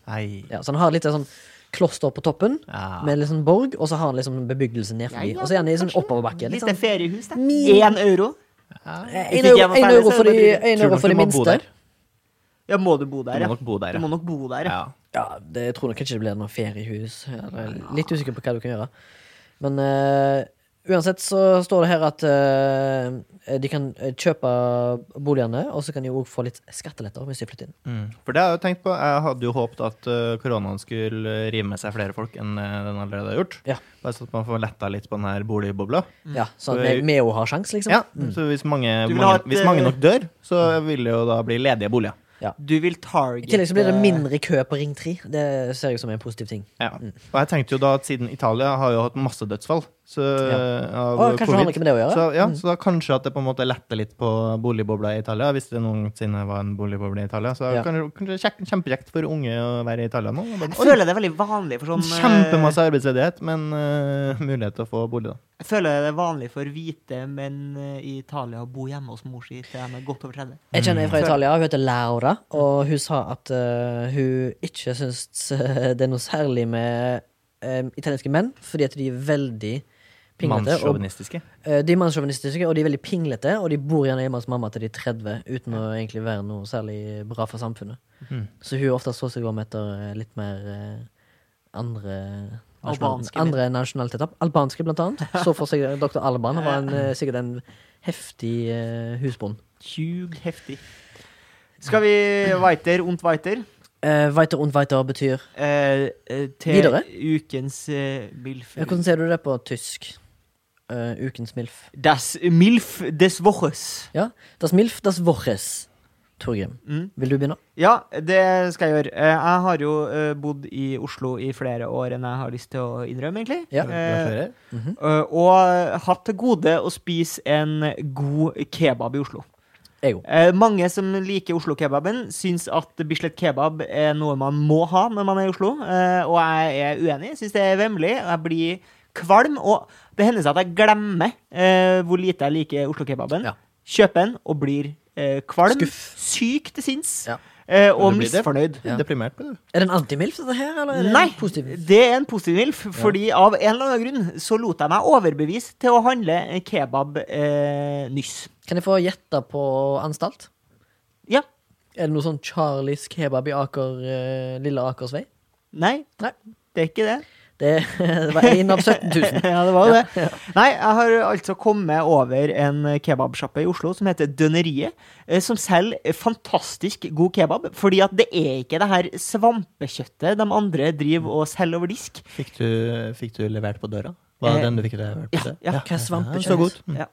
S1: Ja, så han har litt sånn kloster på toppen,
S3: Ja.
S1: med sånn borg, og så har han liksom bebyggelse ned forbi.
S2: Ja, ja,
S1: og så er han i sånn oppoverbakke.
S2: Litt
S1: sånn,
S2: feriehus, det. Én euro. Hvis
S1: euro, euro for de,
S2: minste
S1: en euro
S3: nok
S1: for
S3: du
S1: de
S3: må bo
S1: minste.
S3: der.
S2: Ja, må du bo
S3: Du
S2: der,
S3: må
S2: ja.
S3: nok bo der,
S2: Du
S3: ja.
S2: må nok bo der, ja.
S3: ja.
S1: Ja, det, jeg tror nok ikke det blir noe feriehus. Jeg er litt usikker på hva du kan gjøre. Men eh, uansett så står det her at eh, de kan eh, kjøpe boligene, og så kan de òg få litt skatteletter hvis de flytter inn.
S3: Mm. For det har jeg jo tenkt på. Jeg hadde jo håpet at eh, koronaen skulle rive med seg flere folk enn eh, den allerede har gjort.
S1: Ja.
S3: Bare så at man får letta litt på den her boligbobla.
S1: Ja, Så
S3: Så
S1: vi vi òg har sjans, liksom.
S3: Ja, så hvis mange,
S2: Du vil ha
S3: mange,
S2: et,
S3: hvis mange
S2: eh,
S3: nok dør, så vil det jo da bli ledige boliger.
S2: Du vil
S1: I tillegg så blir det mindre kø på Ring 3. Det ser jeg som en positiv ting.
S3: Ja. Og jeg tenkte jo da at siden Italia har jo hatt masse dødsfall så, av
S1: og, kanskje
S3: covid,
S1: med det å gjøre?
S3: så, ja, så da kanskje at det på en måte letter litt på boligbobla i Italia, hvis det noensinne var en boligboble i Italia. Så
S1: Ja.
S3: kanskje, kanskje kjek- kjempekjekt for unge å være i Italia nå. og
S2: Og føler det er veldig vanlig for sånn eh,
S3: Kjempemasse arbeidsledighet, men uh, mulighet til å få bolig, da.
S2: Jeg føler det er vanlig for hvite menn eh, i Italia å bo hjemme hos mor si til de er godt over 30.
S1: Jeg kjenner en fra
S2: Mm.
S1: Italia, hun heter Laura, og hun sa at uh, hun ikke syns eh, det er noe særlig med uh, italienske menn, fordi at de er veldig pinglete. Og,
S3: Mannssjåvinistiske.
S1: eh, de er mannssjåvinistiske, og de er veldig pinglete, og de bor gjerne hjemme hos mamma til de er 30, uten å egentlig være noe særlig bra for samfunnet.
S3: Mm.
S1: Så hun ofte så seg om etter litt mer andre
S2: Albanske
S1: andre nasjonaliteter. Albanske, blant annet. Så for seg dr. Alban. Han var en, eh, sikkert en heftig uh, husbond.
S2: Tjug heftig. Skal vi weiter und weiter?
S1: Uh, weiter und weiter betyr
S2: uh, uh, til
S1: Videre?
S2: ukens uh, MILF.
S1: ja, Hvordan sier du det på tysk? Eh, ukens MILF.
S2: Das MILF des Woches.
S1: Ja, Das MILF, das Woches. Torgrim,
S2: Mm.
S1: vil du begynne?
S2: Ja, det skal jeg gjøre. Eh, jeg har jo eh, bodd i Oslo i flere år enn jeg har lyst til å innrømme, egentlig.
S1: Ja.
S2: Eh,
S1: mm
S2: eh, og hatt til gode å spise en god kebab i Oslo. Eh, mange som liker Oslo-kebaben, syns at Bislett kebab er noe man må ha når man er i Oslo, eh, og jeg er uenig. Syns det er vemmelig, jeg blir kvalm. Og det hender seg at jeg glemmer eh, hvor lite jeg liker Oslo-kebaben.
S1: Ja.
S2: Kjøper den og blir eh, kvalm.
S1: Skuff.
S2: Syk til sinns.
S1: Ja.
S2: eh, og misfornøyd.
S1: Ja.
S3: Deprimert blir du.
S1: Er det en antimilf, dette her, eller er det
S2: Nei,
S1: en
S2: det er en positiv MILF, fordi av en eller annen grunn så lot jeg meg overbevise til å handle kebab eh, nyss.
S1: Kan jeg få gjette på anstalt?
S2: Ja.
S1: Er det noe sånn Charlies kebab i Aker, eh, Lille Akersvei?
S2: Nei,
S1: Nei.
S2: det er ikke det.
S1: Det, det var én av 17 000.
S2: ja, det var jo det. Nei, jeg har altså kommet over en kebabsjappe i Oslo som heter Døneriet, eh, som selger fantastisk god kebab. Fordi at det er ikke det her svampekjøttet de andre driver og selger over disk.
S3: Fikk du, fikk du levert på døra? Var det
S2: Eh,
S3: den du fikk levert på
S2: ja,
S3: døra?
S2: ja.
S1: Hva ja. svampekjøtt?
S3: Så godt. Mm.
S2: Ja.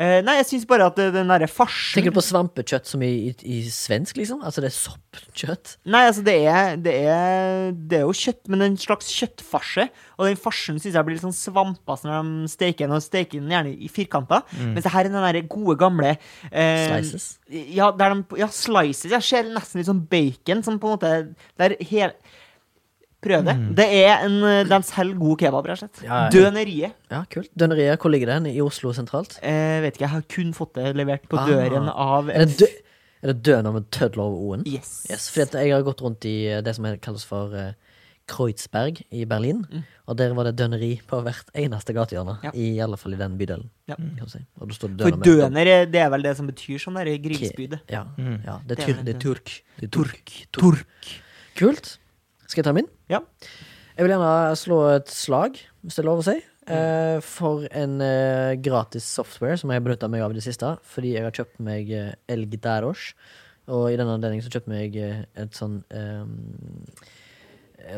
S2: Eh, nei, jeg syns bare at den derre farsen
S1: Tenker du på svampekjøtt som i, i, i svensk, liksom? Altså det er soppkjøtt?
S2: Nei, altså det er, det er Det er jo kjøtt, men en slags kjøttfarse. Og den farsen syns jeg blir litt sånn svampete når de steker den, og steker den gjerne i firkanter. Mens det her er den der gode, gamle eh,
S1: Slices?
S2: Ja, der de, ja, slices. Jeg ser nesten litt sånn bacon, som på en måte Der hel Prøv det. Det er en De selger god kebab, rett og slett.
S1: Ja, ja.
S2: Døneriet.
S1: Ja, kult. Døneriet, hvor ligger den? I Oslo sentralt?
S2: Eh, vet ikke, jeg har kun fått det levert på
S1: Ah.
S2: døren av
S1: Er det, dø er det døner med Tødler over O-en?
S2: Yes.
S1: Yes, fordi at jeg har gått rundt i eh, det som er- kalles for eh, Kreuzberg i Berlin. Og der var det døneri på hvert eneste gatehjørne.
S2: Mm. Ja.
S1: I alle fall i den bydelen.
S2: Ja.
S1: Kan si. Og det står
S2: For
S1: døner
S2: eh, det er vel det som betyr sånn derre grillspyde.
S1: Ja,
S3: Mm.
S1: ja det,
S2: Det
S1: er
S2: er
S1: det er turk. Det er turk.
S2: Tork.
S1: Kult. Skal jeg ta min?
S2: Ja.
S1: Jeg vil gjerne slå et slag, hvis det er lov å si, mm. for en eh, gratis software som jeg har benytta meg av i det siste. Fordi jeg har kjøpt meg eh, Elg Og i denne anledning så kjøpte jeg eh, et sånn eh,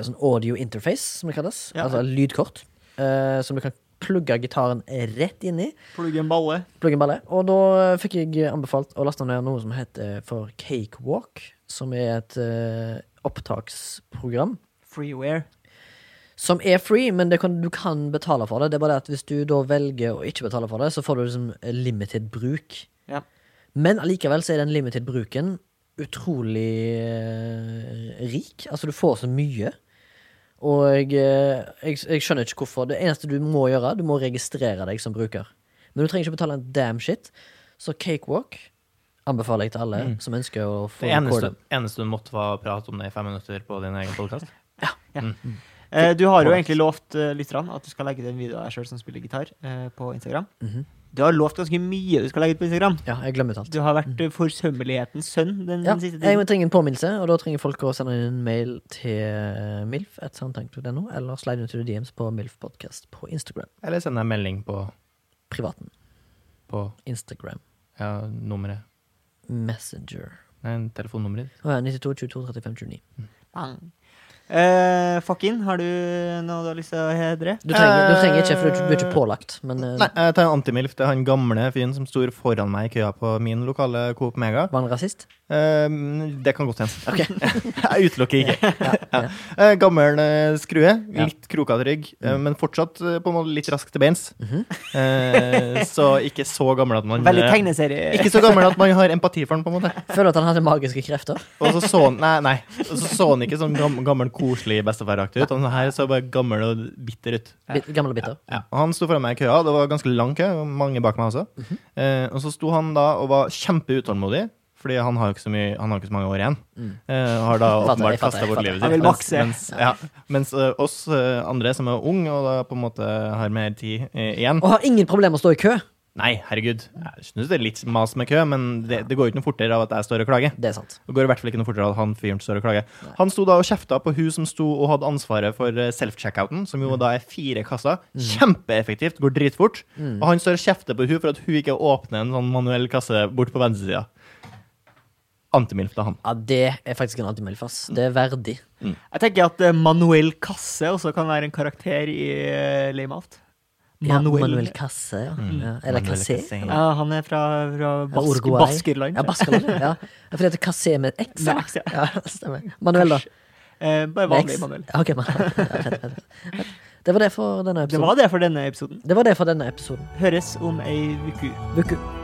S1: sånn audio interface, som det kalles.
S2: Ja.
S1: Altså lydkort. Uh, som du kan plugge gitaren rett inn i.
S2: Plugge en balle.
S1: Plugge en balle. Og da fikk jeg anbefalt å laste ned noe som heter for Cakewalk. Som er et eh, opptaksprogram.
S2: Freeware.
S1: Som er free, men det kan, du kan betale for det. Det er bare det at hvis du da velger å ikke betale for det, så får du liksom limited bruk.
S2: Ja.
S1: Men allikevel så er den limited bruken utrolig eh, rik. Altså, du får så mye. Og eh, jeg, jeg skjønner ikke hvorfor. Det eneste du må gjøre, du må registrere deg som bruker. Men du trenger ikke betale en damn shit. Så Cakewalk anbefaler jeg til alle som ønsker å få
S3: Det eneste, eneste du måtte var å prate om det i fem minutter på din egen podkast.
S2: Eh, du har jo egentlig lovt uh, lytterne at du skal legge ut en video av deg sjøl som spiller gitar, eh, på Instagram.
S1: Mhm.
S2: Du har lovt ganske mye du skal legge ut på Instagram.
S1: Ja, jeg glemmer alt.
S2: Du har vært uh, forsømmelighetens sønn den,
S1: Ja,
S2: den siste
S1: jeg
S2: tiden.
S1: trenger en påminnelse, og da trenger folk å sende inn en mail til milf, .no, eller slide into the DMs på milfpodcast på Instagram.
S3: Eller send en melding på,
S1: Privaten.
S3: på
S1: Instagram.
S3: ja, nummeret.
S1: Messenger.
S3: Nei, telefonnummeret ditt.
S1: Å ja, 92 22 35 29.
S2: Bang. Eh, Fucking, har du noe du har lyst til å hedre?
S1: Du trenger, du trenger ikke, for du, du er ikke pålagt, men uh,
S3: Nei, jeg tar en antimilf. Det er han gamle fyren som står foran meg i køa på min lokale Coop Mega.
S1: var han rasist?
S3: Uh, det kan godt hende.
S1: Okay.
S3: jeg utelukker ikke. ja. Eh, gammel eh, skrue. Litt krokete rygg, mm. men fortsatt eh, på en måte litt rask til beins. Eh, så ikke så gammel at man
S2: Veldig
S3: eh,
S2: tegneserie.
S3: Ikke så gammel at man har empati for han, på en måte.
S1: Føler du at han hadde magiske krefter?
S3: Og så så han Nei, nei. Og så så han ikke sånn gammel, gammel koselig bestefaraktig ut. Han her så bare gammel og bitter ut.
S1: Gammel og bitter?
S3: Ja. Han sto foran meg i køa. Det var ganske lang kø. Mange bak meg også. eh, og så sto han da og var kjempeutålmodig. Fordi han har jo ikke så, mye, han har ikke så mange år igjen. Eh, har da åpenbart festa bort livet sitt.
S2: Han vil
S3: Mens, mens, ja, mens uh, oss uh, andre som er unge og da på en måte har mer tid eh, igjen
S1: Og har ingen problemer med å stå i kø?
S3: Nei, herregud. Jeg syns det er litt mas med kø, men det, det går jo ikke noe fortere av at jeg står og klager.
S1: Det er sant.
S3: Det går i hvert fall ikke noe fortere av at han fyren står og klager. Han sto da og kjefta på hun som sto og hadde ansvaret for eh, self-checkouten, som jo da er fire kasser. Kjempeeffektivt, går dritfort. Og han står og kjefter på hun for at hun ikke åpner en sånn manuell kasse bort på venstresida. Antimilf til han.
S1: Ja, det er faktisk en antimilf, ass. Det er verdig.
S2: Jeg tenker at eh, Manuel Kasse også kan være en karakter i uh, Laymout.
S1: Ja,
S2: Manuel.
S1: Casse. Kasse, ja. ja. Eller
S3: Manuel
S1: eller?
S2: Ja, han er fra, fra Bask
S1: ja,
S2: Baskerland.
S1: Ja, Baskerland, ja. ja. Fordi det heter Cassé med X.
S2: Med
S1: ja.
S2: X, ja.
S1: ja. Stemmer. Manuel, da?
S2: Eh, bare vanlig Manuel.
S1: Ja, ok, man. Ja. Det var det for denne
S2: Det
S1: episoden.
S2: var det for denne episoden.
S1: Det var det for denne episoden.
S2: Høres om ei uke.